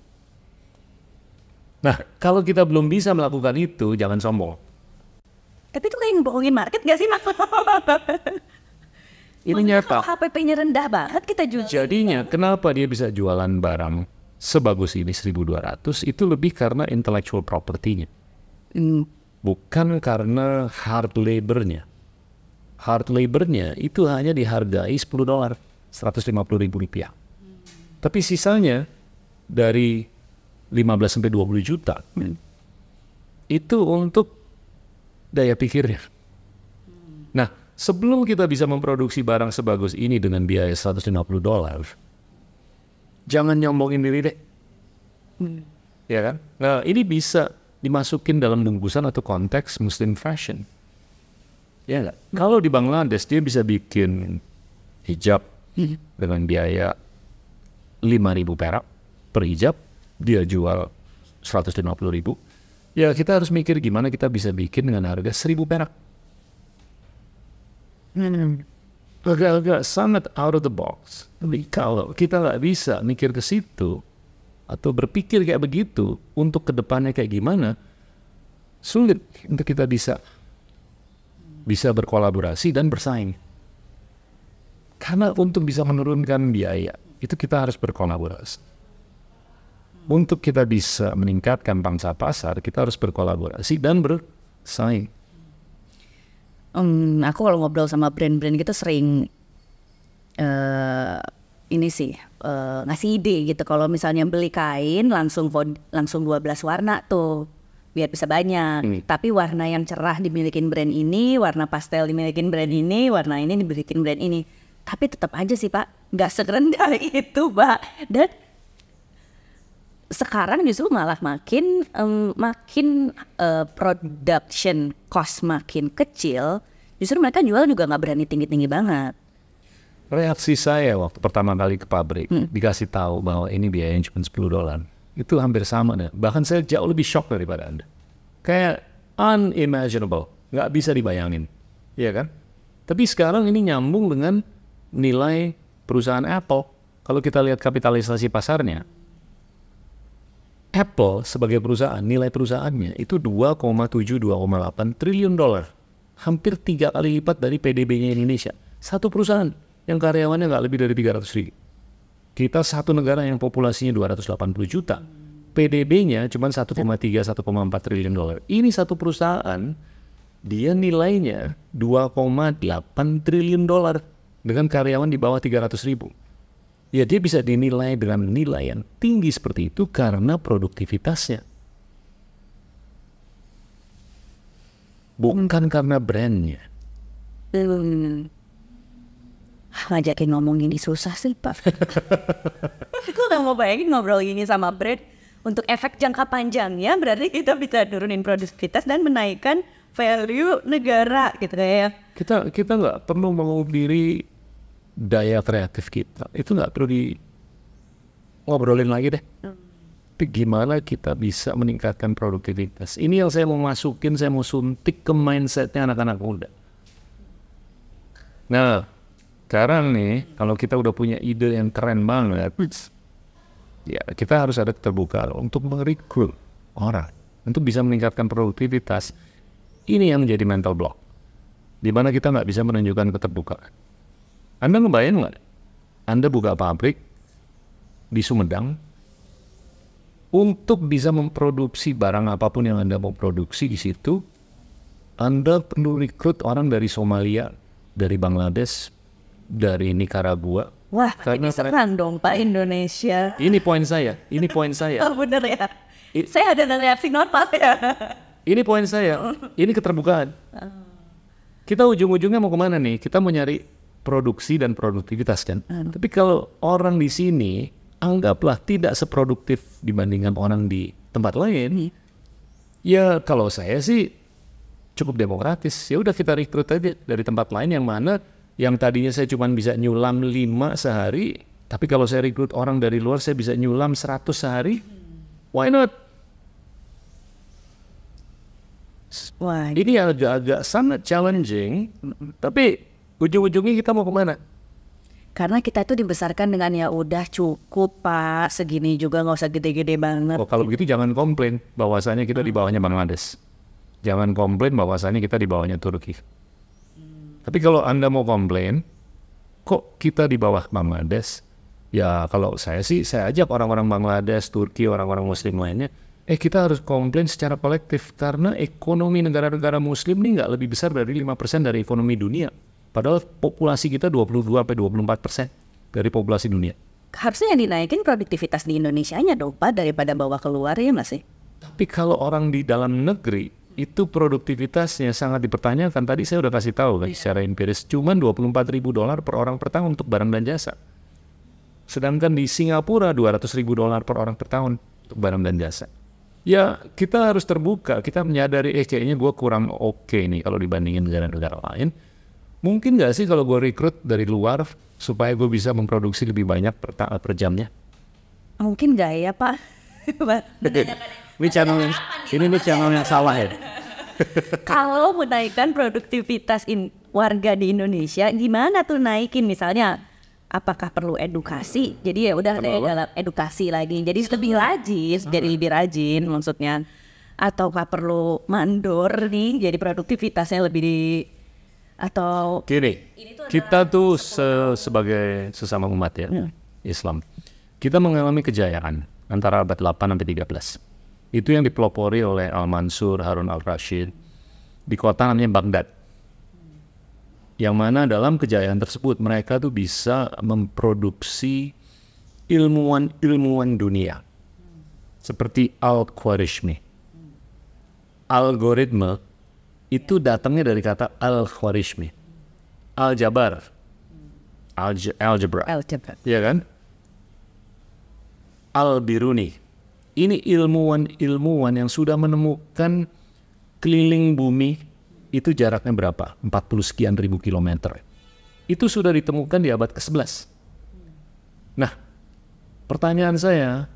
Nah, kalau kita belum bisa melakukan itu, jangan sombong. Tapi itu kayak ngebohongin market gak sih Mas? (laughs) Ini nyata. HPP-nya rendah banget kita jual. Jadinya, kenapa dia bisa jualan barang sebagus ini 1200 itu lebih karena intellectual property-nya. Hmm. Bukan karena hard labor-nya. Hard labor-nya itu hanya dihargai 10 dolar, 150 ribu rupiah. Tapi sisanya dari 15 sampai 20 juta itu untuk daya pikirnya. Nah, sebelum kita bisa memproduksi barang sebagus ini dengan biaya 150 dolar, jangan nyombongin diri deh. Ya kan? Nah, ini bisa dimasukin dalam bungkusan atau konteks Muslim fashion. Ya nggak? Kalau di Bangladesh dia bisa bikin hijab dengan biaya 5.000 perak per hijab, dia jual 150.000. Ya kita harus mikir gimana kita bisa bikin dengan harga 1.000 perak. Agak-agak sangat out of the box. Tapi kalau kita nggak bisa mikir ke situ atau berpikir kayak begitu untuk ke depannya kayak gimana, sulit untuk kita bisa bisa berkolaborasi dan bersaing. Karena untuk bisa menurunkan biaya, itu kita harus berkolaborasi. Untuk kita bisa meningkatkan pangsa pasar, kita harus berkolaborasi dan bersaing. Hmm, aku kalau ngobrol sama brand-brand gitu sering eh ini sih eh, ngasih ide gitu. Kalau misalnya beli kain langsung langsung 12 warna tuh biar bisa banyak. Hmm. Tapi warna yang cerah dimilikin brand ini, warna pastel dimilikin brand ini, warna ini dimilikin brand ini. Tapi tetap aja sih Pak, nggak serendah (laughs) itu Pak. Dan sekarang justru malah makin em, makin eh, production cost makin kecil, justru mereka jual juga nggak berani tinggi-tinggi banget. Reaksi saya waktu pertama kali ke pabrik dikasih tahu bahwa ini biayanya cuma 10 dolar. Itu hampir sama deh. Bahkan saya jauh lebih shock daripada Anda. Kayak unimaginable, nggak bisa dibayangin. Iya kan? Tapi sekarang ini nyambung dengan nilai perusahaan Apple. Kalau kita lihat kapitalisasi pasarnya, Apple sebagai perusahaan, nilai perusahaannya itu 2,7-2,8 triliun dolar. Hampir tiga kali lipat dari PDB-nya Indonesia. Satu perusahaan yang karyawannya nggak lebih dari 300 ribu. Kita satu negara yang populasinya 280 juta. PDB-nya cuma 1,3-1,4 triliun dolar. Ini satu perusahaan, dia nilainya 2,8 triliun dolar dengan karyawan di bawah 300 ribu. Ya dia bisa dinilai dengan nilai yang tinggi seperti itu karena produktivitasnya. Bukan karena brandnya. Hmm. Ngajakin ngomong gini susah sih Pak. (laughs) Aku gak mau bayangin ngobrol gini sama brand untuk efek jangka panjangnya berarti kita bisa turunin produktivitas dan menaikkan value negara gitu kayak Kita kita nggak perlu mengubah diri daya kreatif kita. Itu nggak perlu di ngobrolin lagi deh. Tapi gimana kita bisa meningkatkan produktivitas? Ini yang saya mau masukin, saya mau suntik ke mindsetnya anak-anak muda. Nah, sekarang nih, kalau kita udah punya ide yang keren banget, ya kita harus ada keterbukaan untuk merekrut orang untuk bisa meningkatkan produktivitas. Ini yang menjadi mental block, di mana kita nggak bisa menunjukkan keterbukaan. Anda ngebayang nggak? Anda buka pabrik di Sumedang untuk bisa memproduksi barang apa pun yang Anda mau produksi di situ, Anda perlu rekrut orang dari Somalia, dari Bangladesh, dari Nicaragua. wah Karena ini serang dong Pak Indonesia. Ini poin saya, ini poin saya. (laughs) Oh bener ya. I- Saya ada reaksi normal ya. Ini poin saya. Ini keterbukaan. Kita ujung-ujungnya mau ke mana nih? Kita mau nyari produksi dan produktivitas kan. Tapi kalau orang di sini anggaplah tidak seproduktif dibandingkan orang di tempat lain, ya kalau saya sih cukup demokratis. Ya udah kita rekrut aja dari tempat lain yang mana yang tadinya saya cuma bisa nyulam 5 sehari, tapi kalau saya rekrut orang dari luar saya bisa nyulam 100 sehari. Why not? Wah Ini agak-agak sangat challenging, tapi ujung-ujungnya kita mau ke mana? Karena kita itu dibesarkan dengan ya udah cukup pak segini juga nggak usah gede-gede banget. Oh, kalau begitu jangan komplain bahwasanya kita di bawahnya Bangladesh. Jangan komplain bahwasanya kita di bawahnya Turki. Tapi kalau Anda mau komplain, kok kita di bawah Bangladesh? Ya kalau saya sih, saya ajak orang-orang Bangladesh, Turki, orang-orang Muslim lainnya, eh kita harus komplain secara kolektif karena ekonomi negara-negara Muslim ini nggak lebih besar dari 5% dari ekonomi dunia. Padahal populasi kita 22 sampai 24 persen dari populasi dunia. Harusnya yang dinaikin produktivitas di Indonesia-nya dong pak daripada bawa keluar ya nggak sih? Tapi kalau orang di dalam negeri itu produktivitasnya sangat dipertanyakan. Tadi saya udah kasih tahu kan secara empiris cuman 24 ribu dolar per orang per tahun untuk barang dan jasa. Sedangkan di Singapura 200 ribu dolar per orang per tahun untuk barang dan jasa. Ya kita harus terbuka, kita menyadari eh kayaknya gue kurang oke nih kalau dibandingin negara-negara lain. Mungkin nggak sih kalau gue rekrut dari luar supaya gue bisa memproduksi lebih banyak per, per jamnya? Mungkin nggak ya pak? (laughs) Ini channel yang, ini nih channel yang salah ya. (laughs) Kalau menaikkan produktivitas in, warga di Indonesia, gimana tuh naikin misalnya? Apakah perlu edukasi? Jadi ya udah saya dalam edukasi lagi. Jadi lebih rajin, jadi lebih rajin maksudnya. Ataukah perlu mandor nih? Jadi produktivitasnya lebih di Atau Gini, kita tuh se- sebagai sesama umat ya, Islam, kita mengalami kejayaan antara abad 8 sampai 13. Itu yang dipelopori oleh Al-Mansur, Harun Al-Rashid di kota namanya Baghdad. Yang mana dalam kejayaan tersebut mereka tuh bisa memproduksi ilmuwan-ilmuwan dunia. Seperti Al-Khwarizmi. Algoritma itu datangnya dari kata Al-Khwarizmi. Aljabar. Alge- algebra. algebra? Iya kan? Al-Biruni. Ini ilmuwan-ilmuwan yang sudah menemukan keliling bumi itu jaraknya berapa? 40 sekian ribu kilometer. Itu sudah ditemukan di abad ke-11. Nah, pertanyaan saya,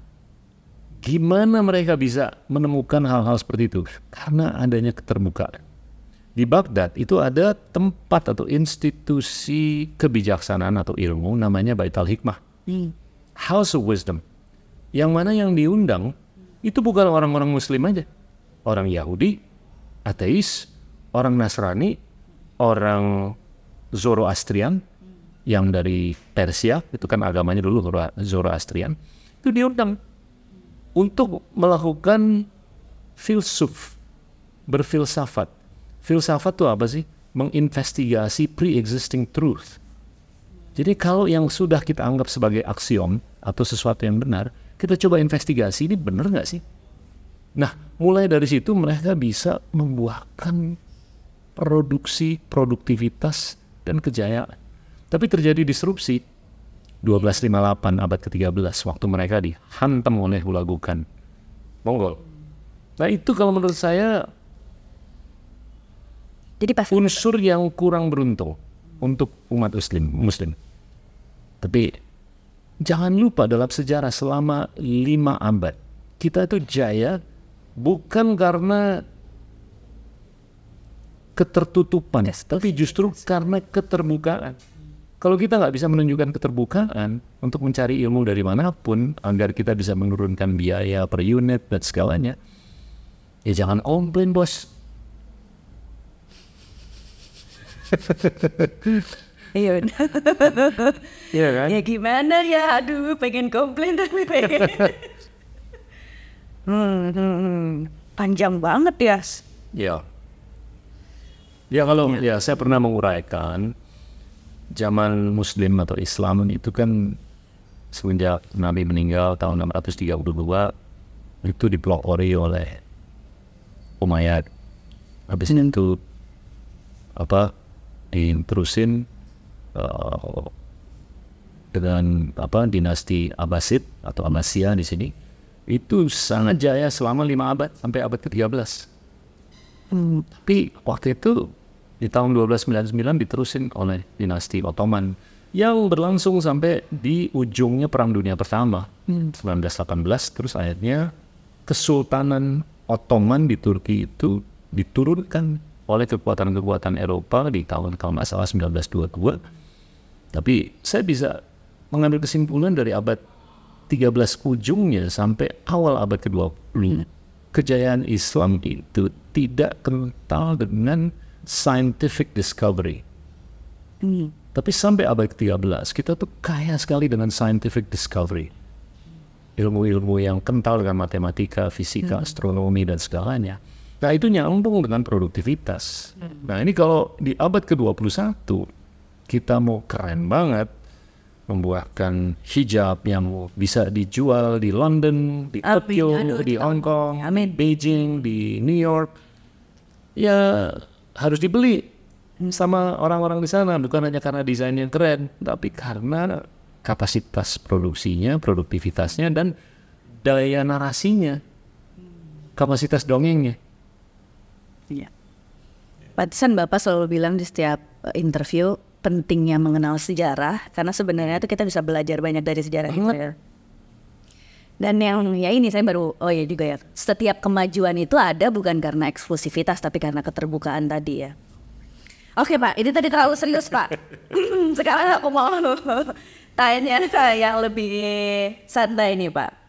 gimana mereka bisa menemukan hal-hal seperti itu? Karena adanya keterbukaan. Di Baghdad itu ada tempat atau institusi kebijaksanaan atau ilmu namanya Baitul Hikmah. House of Wisdom. Yang mana yang diundang itu bukan orang-orang muslim aja. Orang Yahudi, ateis, orang Nasrani, orang Zoroastrian yang dari Persia, itu kan agamanya dulu Zoro- Zoroastrian, itu diundang untuk melakukan filsuf, berfilsafat. Filsafat itu apa sih? Menginvestigasi pre-existing truth. Jadi kalau yang sudah kita anggap sebagai aksiom atau sesuatu yang benar, kita coba investigasi ini benar nggak sih? Nah, mulai dari situ mereka bisa membuahkan produksi, produktivitas, dan kejayaan. Tapi terjadi disrupsi 1258 abad ke-13 waktu mereka dihantam oleh Hulagukan Mongol. Nah itu kalau menurut saya Jadi pas unsur yang kurang beruntung untuk umat muslim muslim. Tapi jangan lupa dalam sejarah selama lima abad kita itu jaya bukan karena ketertutupan tapi justru karena keterbukaan. Kalau kita nggak bisa menunjukkan keterbukaan untuk mencari ilmu dari mana pun agar kita bisa menurunkan biaya per unit dan segalanya ya jangan komplain bos (laughs) Iya. Iya kan? ya gimana ya? Aduh, pengen komplain tapi (laughs) pengen. (laughs) hmm, hmm, hmm. Panjang banget ya. Ya. Ya kalau ya saya pernah menguraikan zaman Muslim atau Islam itu kan semenjak Nabi meninggal tahun 632 itu dipelopori oleh Umayyad. Habis itu apa diterusin eh, dengan apa dinasti Abbasid atau Abbasiyah di sini itu sangat jaya selama lima abad sampai abad ke-13. Hmm, tapi waktu itu di tahun 1299 diterusin oleh dinasti Ottoman yang berlangsung sampai di ujungnya Perang Dunia Pertama 1918 terus akhirnya Kesultanan Ottoman di Turki itu diturunkan oleh kekuatan-kekuatan Eropa di tahun kalau nggak salah 1922 tapi saya bisa mengambil kesimpulan dari abad 13 ujungnya sampai awal abad ke-20 kejayaan Islam itu tidak kental dengan scientific discovery. Tapi sampai abad ke-13 kita tuh kaya sekali dengan scientific discovery. Ilmu-ilmu yang kental dengan matematika, fisika, astronomi dan segalanya. Nah itu nyambung dengan produktivitas. Nah ini kalau di abad ke-21 kita mau keren banget membuahkan hijab yang bisa dijual di London, di Tokyo, di Hong Kong, Amin. Beijing, di New York, ya harus dibeli sama orang-orang di sana. Bukan hanya karena desain yang keren, tapi karena kapasitas produksinya, produktivitasnya dan daya narasinya, kapasitas dongengnya. Iya. Pantesan Bapak selalu bilang di setiap eh, interview pentingnya mengenal sejarah karena sebenarnya itu kita bisa belajar banyak dari sejarah itu ya. Dan yang ya ini saya baru oh ya juga ya. Setiap kemajuan itu ada bukan karena eksklusivitas tapi karena keterbukaan tadi ya. Oke Pak, ini tadi terlalu serius Pak. (laughs) Sekarang aku mau (laughs) tanya yang lebih santai nih Pak.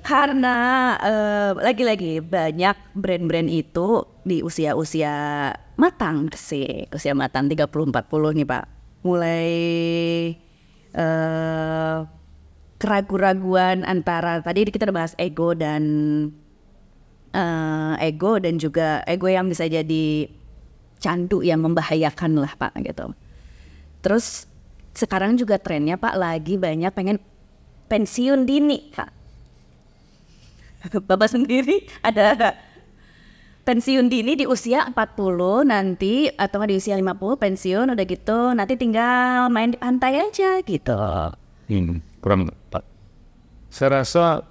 Karena eh, lagi-lagi banyak brand-brand itu di usia-usia matang sih, usia matang 30-40 nih Pak. Mulai eh keraguan-raguan antara tadi kita bahas ego dan eh, ego dan juga ego yang bisa jadi candu yang membahayakan lah Pak gitu. Terus sekarang juga trennya Pak lagi banyak pengen pensiun dini Pak. (laughs) Bapak sendiri ada pensiun dini di usia 40 nanti atau di usia 50 pensiun udah gitu nanti tinggal main di pantai aja gitu. Hmm, kurang tepat. Saya rasa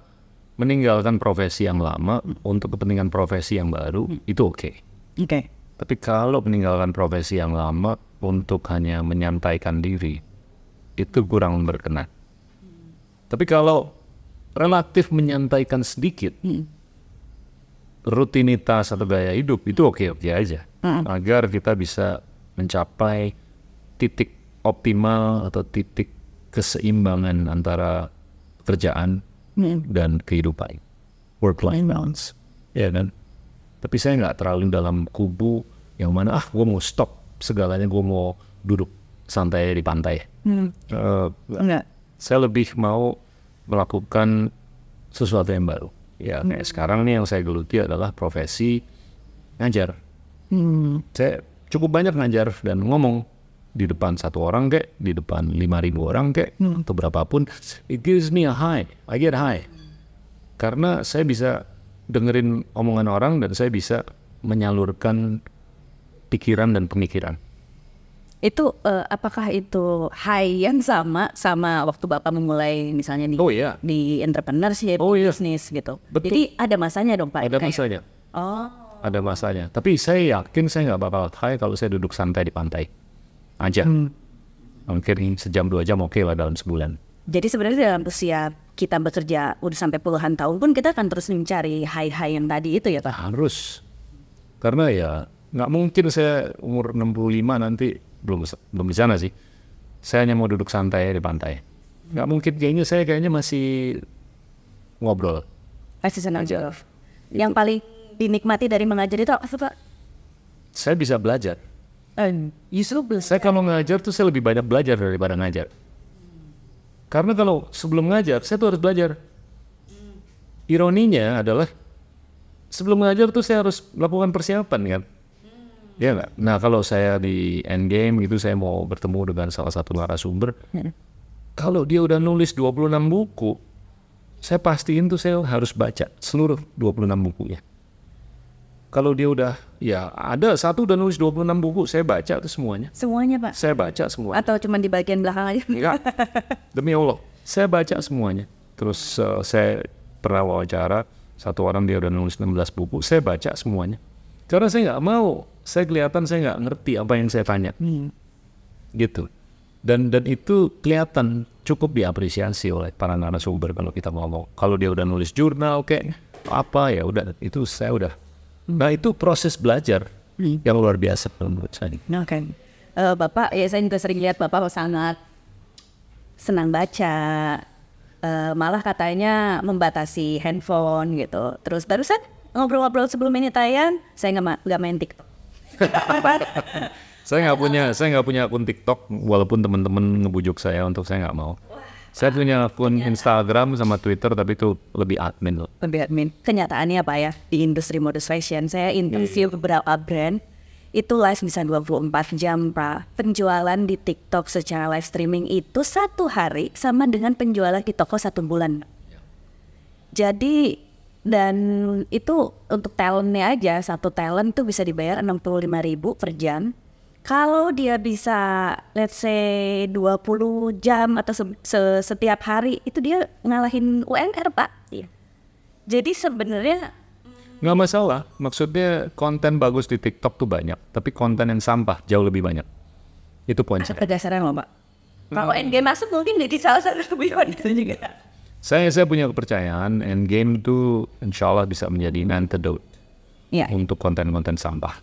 meninggalkan profesi yang lama untuk kepentingan profesi yang baru itu oke. Oke. Tapi kalau meninggalkan profesi yang lama untuk hanya menyantaikan diri, itu kurang berkenan. Tapi kalau relatif menyantaikan sedikit, rutinitas atau gaya hidup itu oke-oke aja. Agar kita bisa mencapai titik optimal atau titik keseimbangan antara kerjaan dan kehidupan. Work-life balance. Ya kan? Tapi saya nggak terlalu dalam kubu yang mana ah gue mau stop segalanya gue mau duduk santai di pantai. Eh, Enggak. saya lebih mau melakukan sesuatu yang baru. Ya kayak sekarang nih yang saya geluti adalah profesi ngajar. Saya cukup banyak ngajar dan ngomong di depan satu orang kek, di depan lima ribu orang kek, atau berapapun. It gives me a high. I get high. Karena saya bisa dengerin omongan orang dan saya bisa menyalurkan pikiran dan pemikiran. Itu eh, apakah itu high yang sama sama waktu Bapak memulai misalnya di Oh iya. di entrepreneurship, Oh iya. bisnis gitu. Betul. Jadi ada masanya dong Pak. Ada Kayak- masanya. Oh. ada masanya. Tapi saya yakin saya nggak bakal high kalau saya duduk santai di pantai aja. Mungkin sejam dua jam oke lah dalam sebulan. Jadi sebenarnya dalam usia kita bekerja udah sampai puluhan tahun pun kita akan terus mencari high-high yang tadi itu ya Pak. Harus. Karena ya nggak mungkin saya umur 65 nanti belum belum di sana sih. Saya hanya mau duduk santai di pantai. Nggak mungkin kayaknya saya kayaknya masih ngobrol. Pasti senang juga. Yang paling dinikmati dari mengajar itu apa Pak? Saya bisa belajar. Eh, Justru belajar. Saya kalau ngajar tuh saya lebih banyak belajar daripada ngajar. Karena kalau sebelum ngajar, saya tuh harus belajar. Ironinya adalah sebelum ngajar tuh saya harus melakukan persiapan kan. Ya nggak? Nah kalau saya di endgame gitu saya mau bertemu dengan salah satu narasumber. Kalau dia udah nulis 26 buku, saya pastiin tuh saya harus baca seluruh 26 bukunya. Kalau dia udah, ya ada satu udah nulis 26 buku, saya baca tuh semuanya. Semuanya Pak. Saya baca semua. Atau cuma di bagian belakang aja? Enggak. Demi Allah. Saya baca semuanya. Terus eh, saya pernah wawancara satu orang dia udah nulis 16 buku. Saya baca semuanya. Karena saya nggak mau. Saya kelihatan saya nggak ngerti apa yang saya tanya. Gitu. Dan dan itu kelihatan cukup diapresiasi oleh para narasumber kalau kita ngomong. Kalau dia udah nulis jurnal kayak apa ya udah itu saya udah. Nah itu proses belajar yang luar biasa menurut saya. Oke. Eh, Bapak, ya saya juga sering lihat Bapak sangat senang baca. Eh, malah katanya membatasi handphone gitu. Terus barusan ngobrol-ngobrol sebelum ini tayang, saya nggak ma- main TikTok. (laughs) Saya nggak punya, saya nggak punya akun TikTok, walaupun teman-teman ngebujuk saya untuk saya nggak mau. Saya punya akun Instagram sama Twitter, tapi itu lebih admin loh. Lebih admin. Kenyataannya Pak ya, di industri modus fashion, saya interview beberapa brand, itu live bisa 24 jam Pak. Penjualan di TikTok secara live streaming itu satu hari sama dengan penjualan di toko satu bulan. Jadi dan itu untuk talentnya aja satu talent tuh bisa dibayar 65.000 ribu per jam. Kalau dia bisa let's say 20 jam atau se- se- setiap hari itu dia ngalahin UMR Pak. Iya. Jadi sebenarnya Nggak masalah, maksudnya konten bagus di TikTok tuh banyak, tapi konten yang sampah jauh lebih banyak. Itu poin ada saya. pedasaran loh Pak. Kalau endgame masuk mungkin jadi salah satu tujuan itu juga. Saya saya punya kepercayaan, Endgame itu insya Allah bisa menjadi antidote Iya. untuk konten-konten sampah.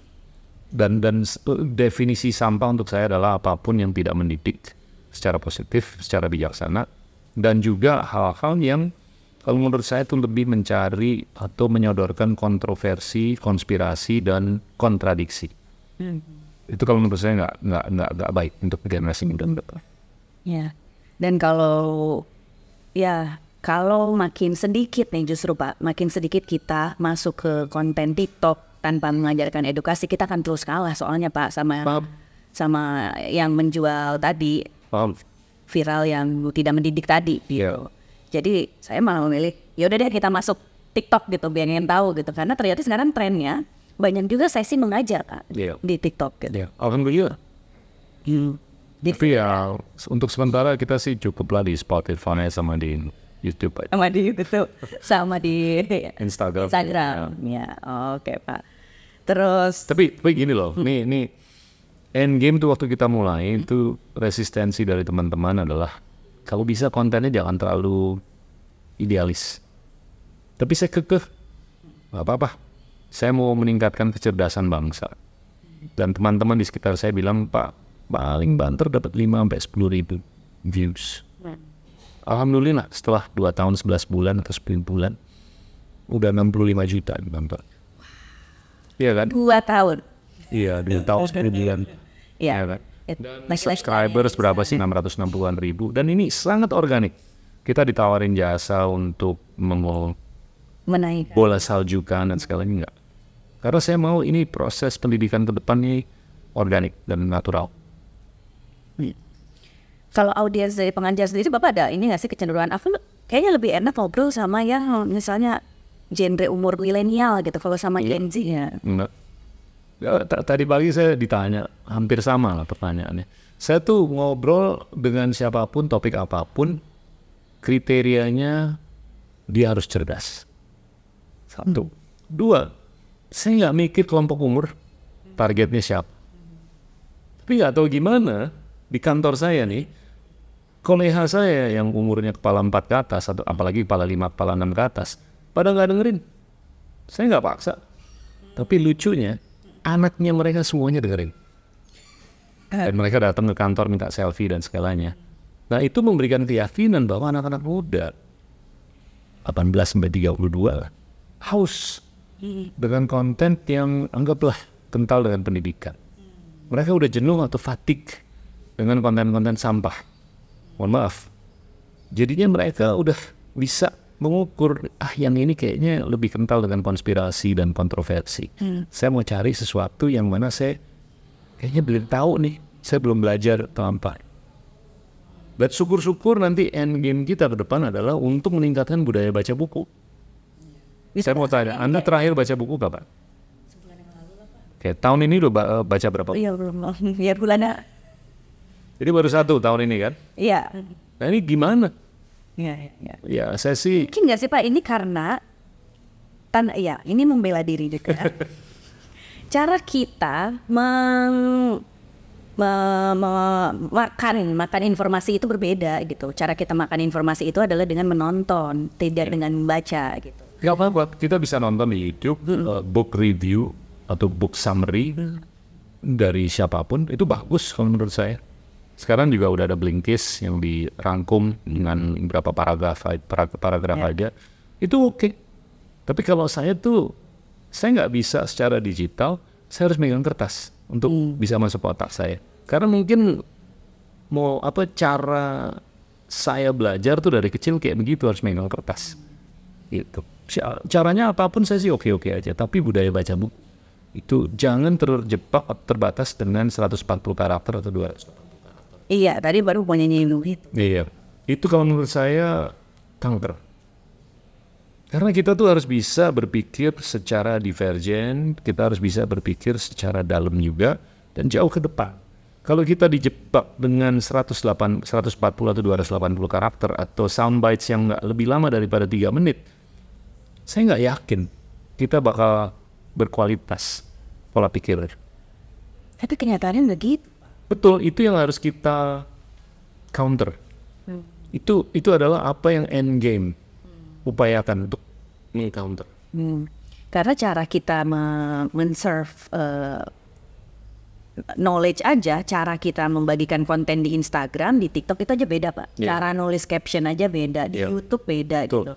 Dan dan s- definisi sampah untuk saya adalah apa pun yang tidak mendidik secara positif, secara bijaksana, dan juga hal-hal yang Kalau menurut saya itu lebih mencari atau menyodorkan kontroversi, konspirasi dan kontradiksi. Itu kalau menurut saya nggak nggak nggak nggak baik untuk generasi muda. Ya. Dan kalau ya kalau makin sedikit nih justru Pak, makin sedikit kita masuk ke konten TikTok tanpa mengajarkan edukasi, kita akan terus kalah soalnya Pak sama Paham. sama yang menjual tadi Paham? viral yang tidak mendidik tadi gitu. Iya. Jadi saya malah memilih ya udah deh kita masuk TikTok gitu biar yang tahu gitu karena ternyata sekarang trennya banyak juga sesi mengajar Kak Iya. di TikTok gitu. Ya, alhamdulillah. Di Tapi ya untuk sementara kita sih cukup lah di Spotify sama di YouTube aja. sama di itu sama di (laughs) Instagram. Instagram. Ya, oke Pak. Terus Tapi, tapi gini loh, nih nih end game tuh waktu kita mulai itu resistensi dari teman-teman adalah kalau bisa kontennya jangan terlalu idealis. Tapi saya kekeh, nggak apa-apa. Saya mau meningkatkan kecerdasan bangsa. Dan teman-teman di sekitar saya bilang, Pak, paling banter dapat 5 sampai 10 ribu views. Alhamdulillah setelah 2 tahun 11 bulan atau 10 bulan, udah 65 juta yang nonton. Iya kan? dua tahun. Iya, dua tahun 10 bulan. Ya. Iya kan? It- Dan like- like- subscribers berapa sih? 660-an ribu. Dan ini sangat organik. Kita ditawarin jasa untuk mengol menaikkan. bola saljukan dan segalanya enggak. Karena saya mau ini proses pendidikan ke depan ini organik dan natural. Kalau audiens dari pengajar sendiri Bapak ada ini nggak sih kecenderungan aku kayaknya lebih enak ngobrol sama yang misalnya genre umur milenial gitu kalau sama Gen Z ya. Enggak. Ya, ta- tadi pagi saya ditanya hampir sama lah pertanyaannya. Saya tuh ngobrol dengan siapa pun topik apa pun kriterianya dia harus cerdas. Satu. Dua, saya nggak mikir kelompok umur targetnya siapa. Tapi nggak tahu gimana di kantor saya nih koleha saya yang umurnya kepala empat ke atas atau apalagi kepala lima kepala enam ke atas pada nggak dengerin. Saya nggak paksa. Tapi lucunya anaknya mereka semuanya dengerin. Dan mereka datang ke kantor minta selfie dan segalanya. Nah itu memberikan keyakinan bahwa anak-anak muda 18 sampai 32 lah, haus dengan konten yang anggaplah kental dengan pendidikan. Mereka udah jenuh atau fatigue dengan konten-konten sampah. Mohon maaf. Jadinya mereka udah bisa mengukur ah yang ini kayaknya lebih kental dengan konspirasi dan kontroversi. Saya mau cari sesuatu yang mana saya kayaknya belum tahu nih. Saya belum belajar atau apa. Dan syukur-syukur nanti end game kita ke depan adalah untuk meningkatkan budaya baca buku. Saya mau tanya, Anda terakhir baca buku kapan? Oke, tahun ini udah ba- baca berapa? Iya belum (laughs) ya bulannya. Jadi baru satu tahun ini kan? Iya. Nah ini gimana? Iya, iya, iya. Ya saya sih Mungkin nggak sih Pak ini karena tan ya ini membela diri juga. (laughs) Cara kita meng me- me- makan makan informasi itu berbeda gitu. Cara kita makan informasi itu adalah dengan menonton, tidak dengan membaca gitu. Gak apa-apa, kita bisa nonton di YouTube uh, book review atau book summary dari siapa pun itu bagus kalau menurut saya. Sekarang juga udah ada Blinkist yang dirangkum dengan beberapa paragraf para- paragraf Ya. aja. Itu oke. Tapi kalau saya tuh saya nggak bisa secara digital, saya harus megang kertas untuk bisa masuk ke otak saya. Karena mungkin mau apa cara saya belajar tuh dari kecil kayak begitu harus megang kertas gitu. Ca- Caranya apa pun saya sih oke-oke aja, tapi budaya baca buku itu jangan terjebak terbatas dengan 140 karakter atau 200. Iya, tadi baru nyinggung itu. Iya. Itu kalau menurut saya kanker. Karena kita tuh harus bisa berpikir secara divergen, kita harus bisa berpikir secara dalam juga dan jauh ke depan. Kalau kita dijebak dengan 108, 140 atau 280 karakter atau sound bites yang nggak lebih lama daripada 3 menit, saya nggak yakin kita bakal berkualitas pola pikir. Tapi kenyataannya nggak gitu. Betul, itu yang harus kita counter. Itu itu adalah apa yang end game upayakan untuk counter. Hmm. Karena cara kita me- men-serve eh, knowledge aja, cara kita membagikan konten di Instagram, di TikTok itu aja beda pak. Iya. Cara nulis caption aja beda, di Iya. YouTube beda Betul. gitu.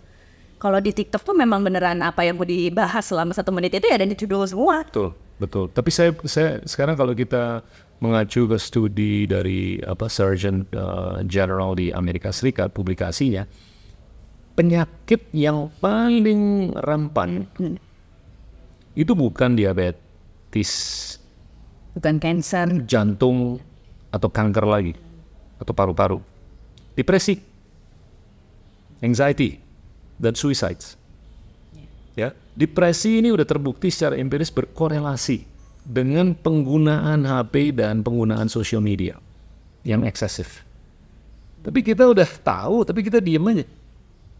Kalau di TikTok tuh memang beneran apa yang mau dibahas selama satu menit itu ya ada di judul semua. Betul, betul. Tapi saya saya sekarang kalau kita mengacu ke studi dari apa Surgeon uh, General di Amerika Serikat publikasinya penyakit yang paling rampan itu bukan diabetes, Bukan cancer. jantung atau kanker lagi atau paru-paru. Depresi, anxiety, dan suicides. Ya, depresi ini udah terbukti secara empiris berkorelasi dengan penggunaan HP dan penggunaan sosial media yang eksesif. Tapi kita udah tahu, tapi kita diem aja.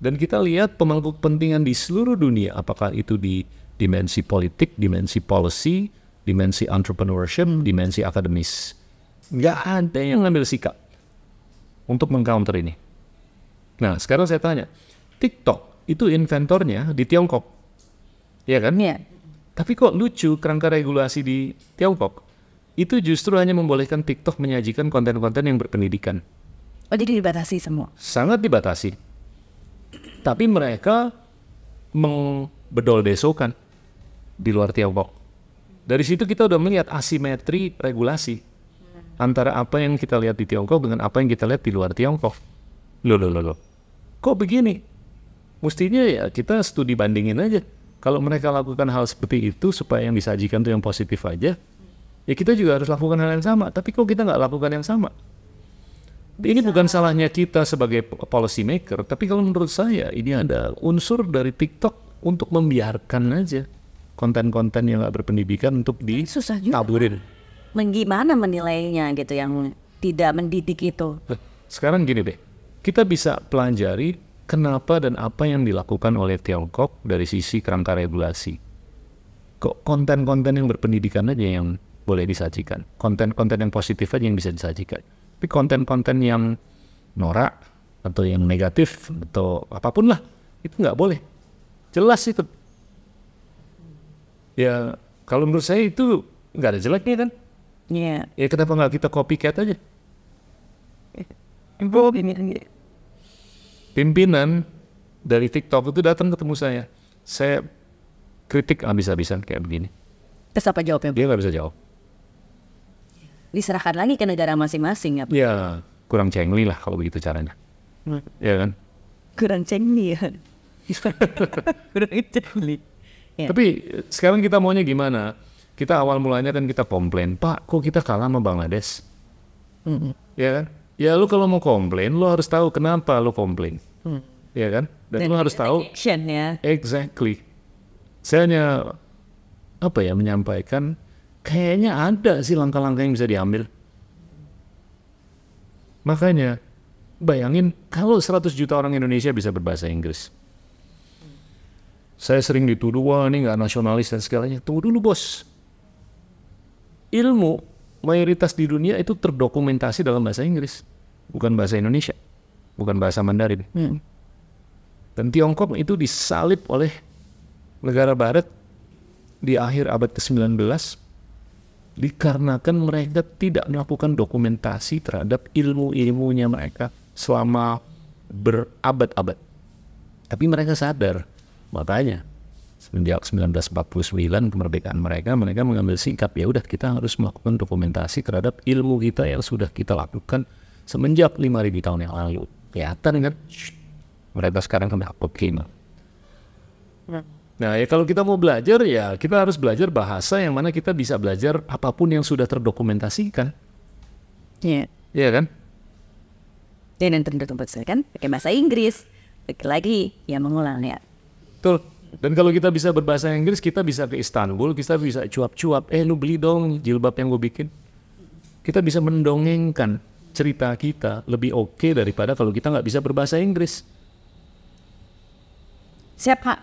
Dan kita lihat pemangku kepentingan di seluruh dunia, apakah itu di dimensi politik, dimensi policy, dimensi entrepreneurship, dimensi akademis. Nggak ada yang ngambil sikap untuk mengcounter ini. Nah, sekarang saya tanya, TikTok itu inventornya di Tiongkok, ya kan? Iya. Tapi kok lucu kerangka regulasi di Tiongkok itu justru hanya membolehkan TikTok menyajikan konten-konten yang berpendidikan. Oh jadi dibatasi semua. Sangat dibatasi. Tapi mereka membedol desokan di luar Tiongkok. Dari situ kita udah melihat asimetri regulasi antara apa yang kita lihat di Tiongkok dengan apa yang kita lihat di luar Tiongkok. Loh, loh, loh, loh. Kok begini? Mestinya ya kita studi bandingin aja. Kalau mereka lakukan hal seperti itu supaya yang disajikan tuh yang positif aja, ya kita juga harus lakukan hal yang sama. Tapi kok kita nggak lakukan yang sama? Ini bukan salahnya kita sebagai policy maker, tapi kalau menurut saya ini ada unsur dari TikTok untuk membiarkan aja konten-konten yang nggak berpendidikan untuk ditaburin. Menggimana menilainya gitu yang tidak mendidik itu. Sekarang gini deh, kita bisa pelajari kenapa dan apa yang dilakukan oleh Tiongkok dari sisi kerangka regulasi. Kok konten-konten yang berpendidikan aja yang boleh disajikan, konten-konten yang positif aja yang bisa disajikan. Tapi konten-konten yang norak atau yang negatif atau apa pun lah itu nggak boleh. Jelas itu. Ya kalau menurut saya itu nggak ada jeleknya kan. Iya. Ya kenapa nggak kita copycat aja? Pimpinan dari TikTok itu datang ketemu saya. Saya kritik habis-habisan kayak begini. Terus apa jawabnya? Dia nggak bisa jawab. Diserahkan lagi ke negara masing-masing ya. Ya kurang cengli lah kalau begitu caranya. Ya kan? Kurang cengli ya. (laughs) Kurang cengli. Ya. Tapi eh, sekarang kita maunya gimana? Kita awal mulanya kan kita komplain, Pak, kok kita kalah sama Bangladesh? Ya kan? Ya lu kalau mau komplain, lu harus tahu kenapa lu komplain. Ya kan? Dan, lu harus tahu action ya. Exactly. Saya hanya apa ya menyampaikan kayaknya ada sih langkah-langkah yang bisa diambil. Makanya bayangin kalau 100 juta orang Indonesia bisa berbahasa Inggris. Saya sering dituduh wah ini nggak nasionalis dan segalanya. Tunggu dulu bos. Ilmu mayoritas di dunia itu terdokumentasi dalam bahasa Inggris, bukan bahasa Indonesia, bukan bahasa Mandarin. Dan Tiongkok itu disalib oleh negara barat di akhir abad ke-19 dikarenakan mereka tidak melakukan dokumentasi terhadap ilmu-ilmunya mereka selama berabad-abad. Tapi mereka sadar, makanya semenjak 1949 kemerdekaan mereka, mereka mengambil sikap ya udah kita harus melakukan dokumentasi terhadap ilmu kita yang sudah kita lakukan semenjak 5000 tahun yang lalu. Kelihatan kan? Shh, mereka sekarang kan oke. Nah ya kalau kita mau belajar ya kita harus belajar bahasa yang mana kita bisa belajar apa pun yang sudah terdokumentasikan. Iya. Iya kan? Dan yang tentu tempat saya kan pakai bahasa Inggris. Lagi-lagi ya mengulang ya. Betul. Dan kalau kita bisa berbahasa Inggris, kita bisa ke Istanbul, kita bisa cuap-cuap, eh lu beli dong jilbab yang gue bikin. Kita bisa mendongengkan cerita kita lebih oke daripada kalau kita nggak bisa berbahasa Inggris. Siap Kak.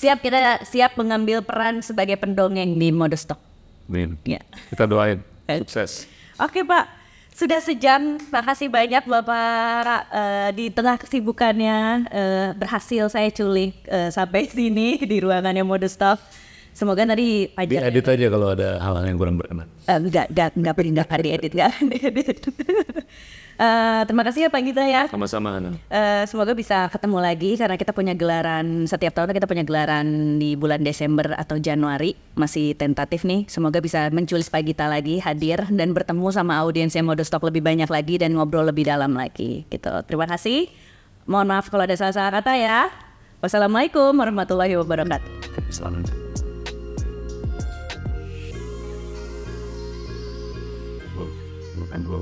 siap kita siap mengambil peran sebagai pendongeng di Modestok. Amin. Ya. Kita doain. Sukses. Oke Pak, sudah sejam. Makasih banyak Bapak eh, di tengah kesibukannya eh, berhasil saya culik eh, sampai sini di ruangannya Modestok. Semoga tadi pajak Diedit aja kalau ada hal-hal yang kurang berkenan. Eh, enggak, enggak, enggak perlu enggak (laughs) diedit, enggak diedit. Eh, terima kasih ya Pak Gita ya. Sama-sama Hana. Eh, semoga bisa ketemu lagi karena kita punya gelaran setiap tahun kita punya gelaran di bulan Desember atau Januari masih tentatif nih. Semoga bisa menculis Pak Gita lagi hadir dan bertemu sama audiensnya Modostok lebih banyak lagi dan ngobrol lebih dalam lagi gitu. Terima kasih. Mohon maaf kalau ada salah-salah kata ya. Wassalamualaikum warahmatullahi wabarakatuh. Selamat. Bukan dua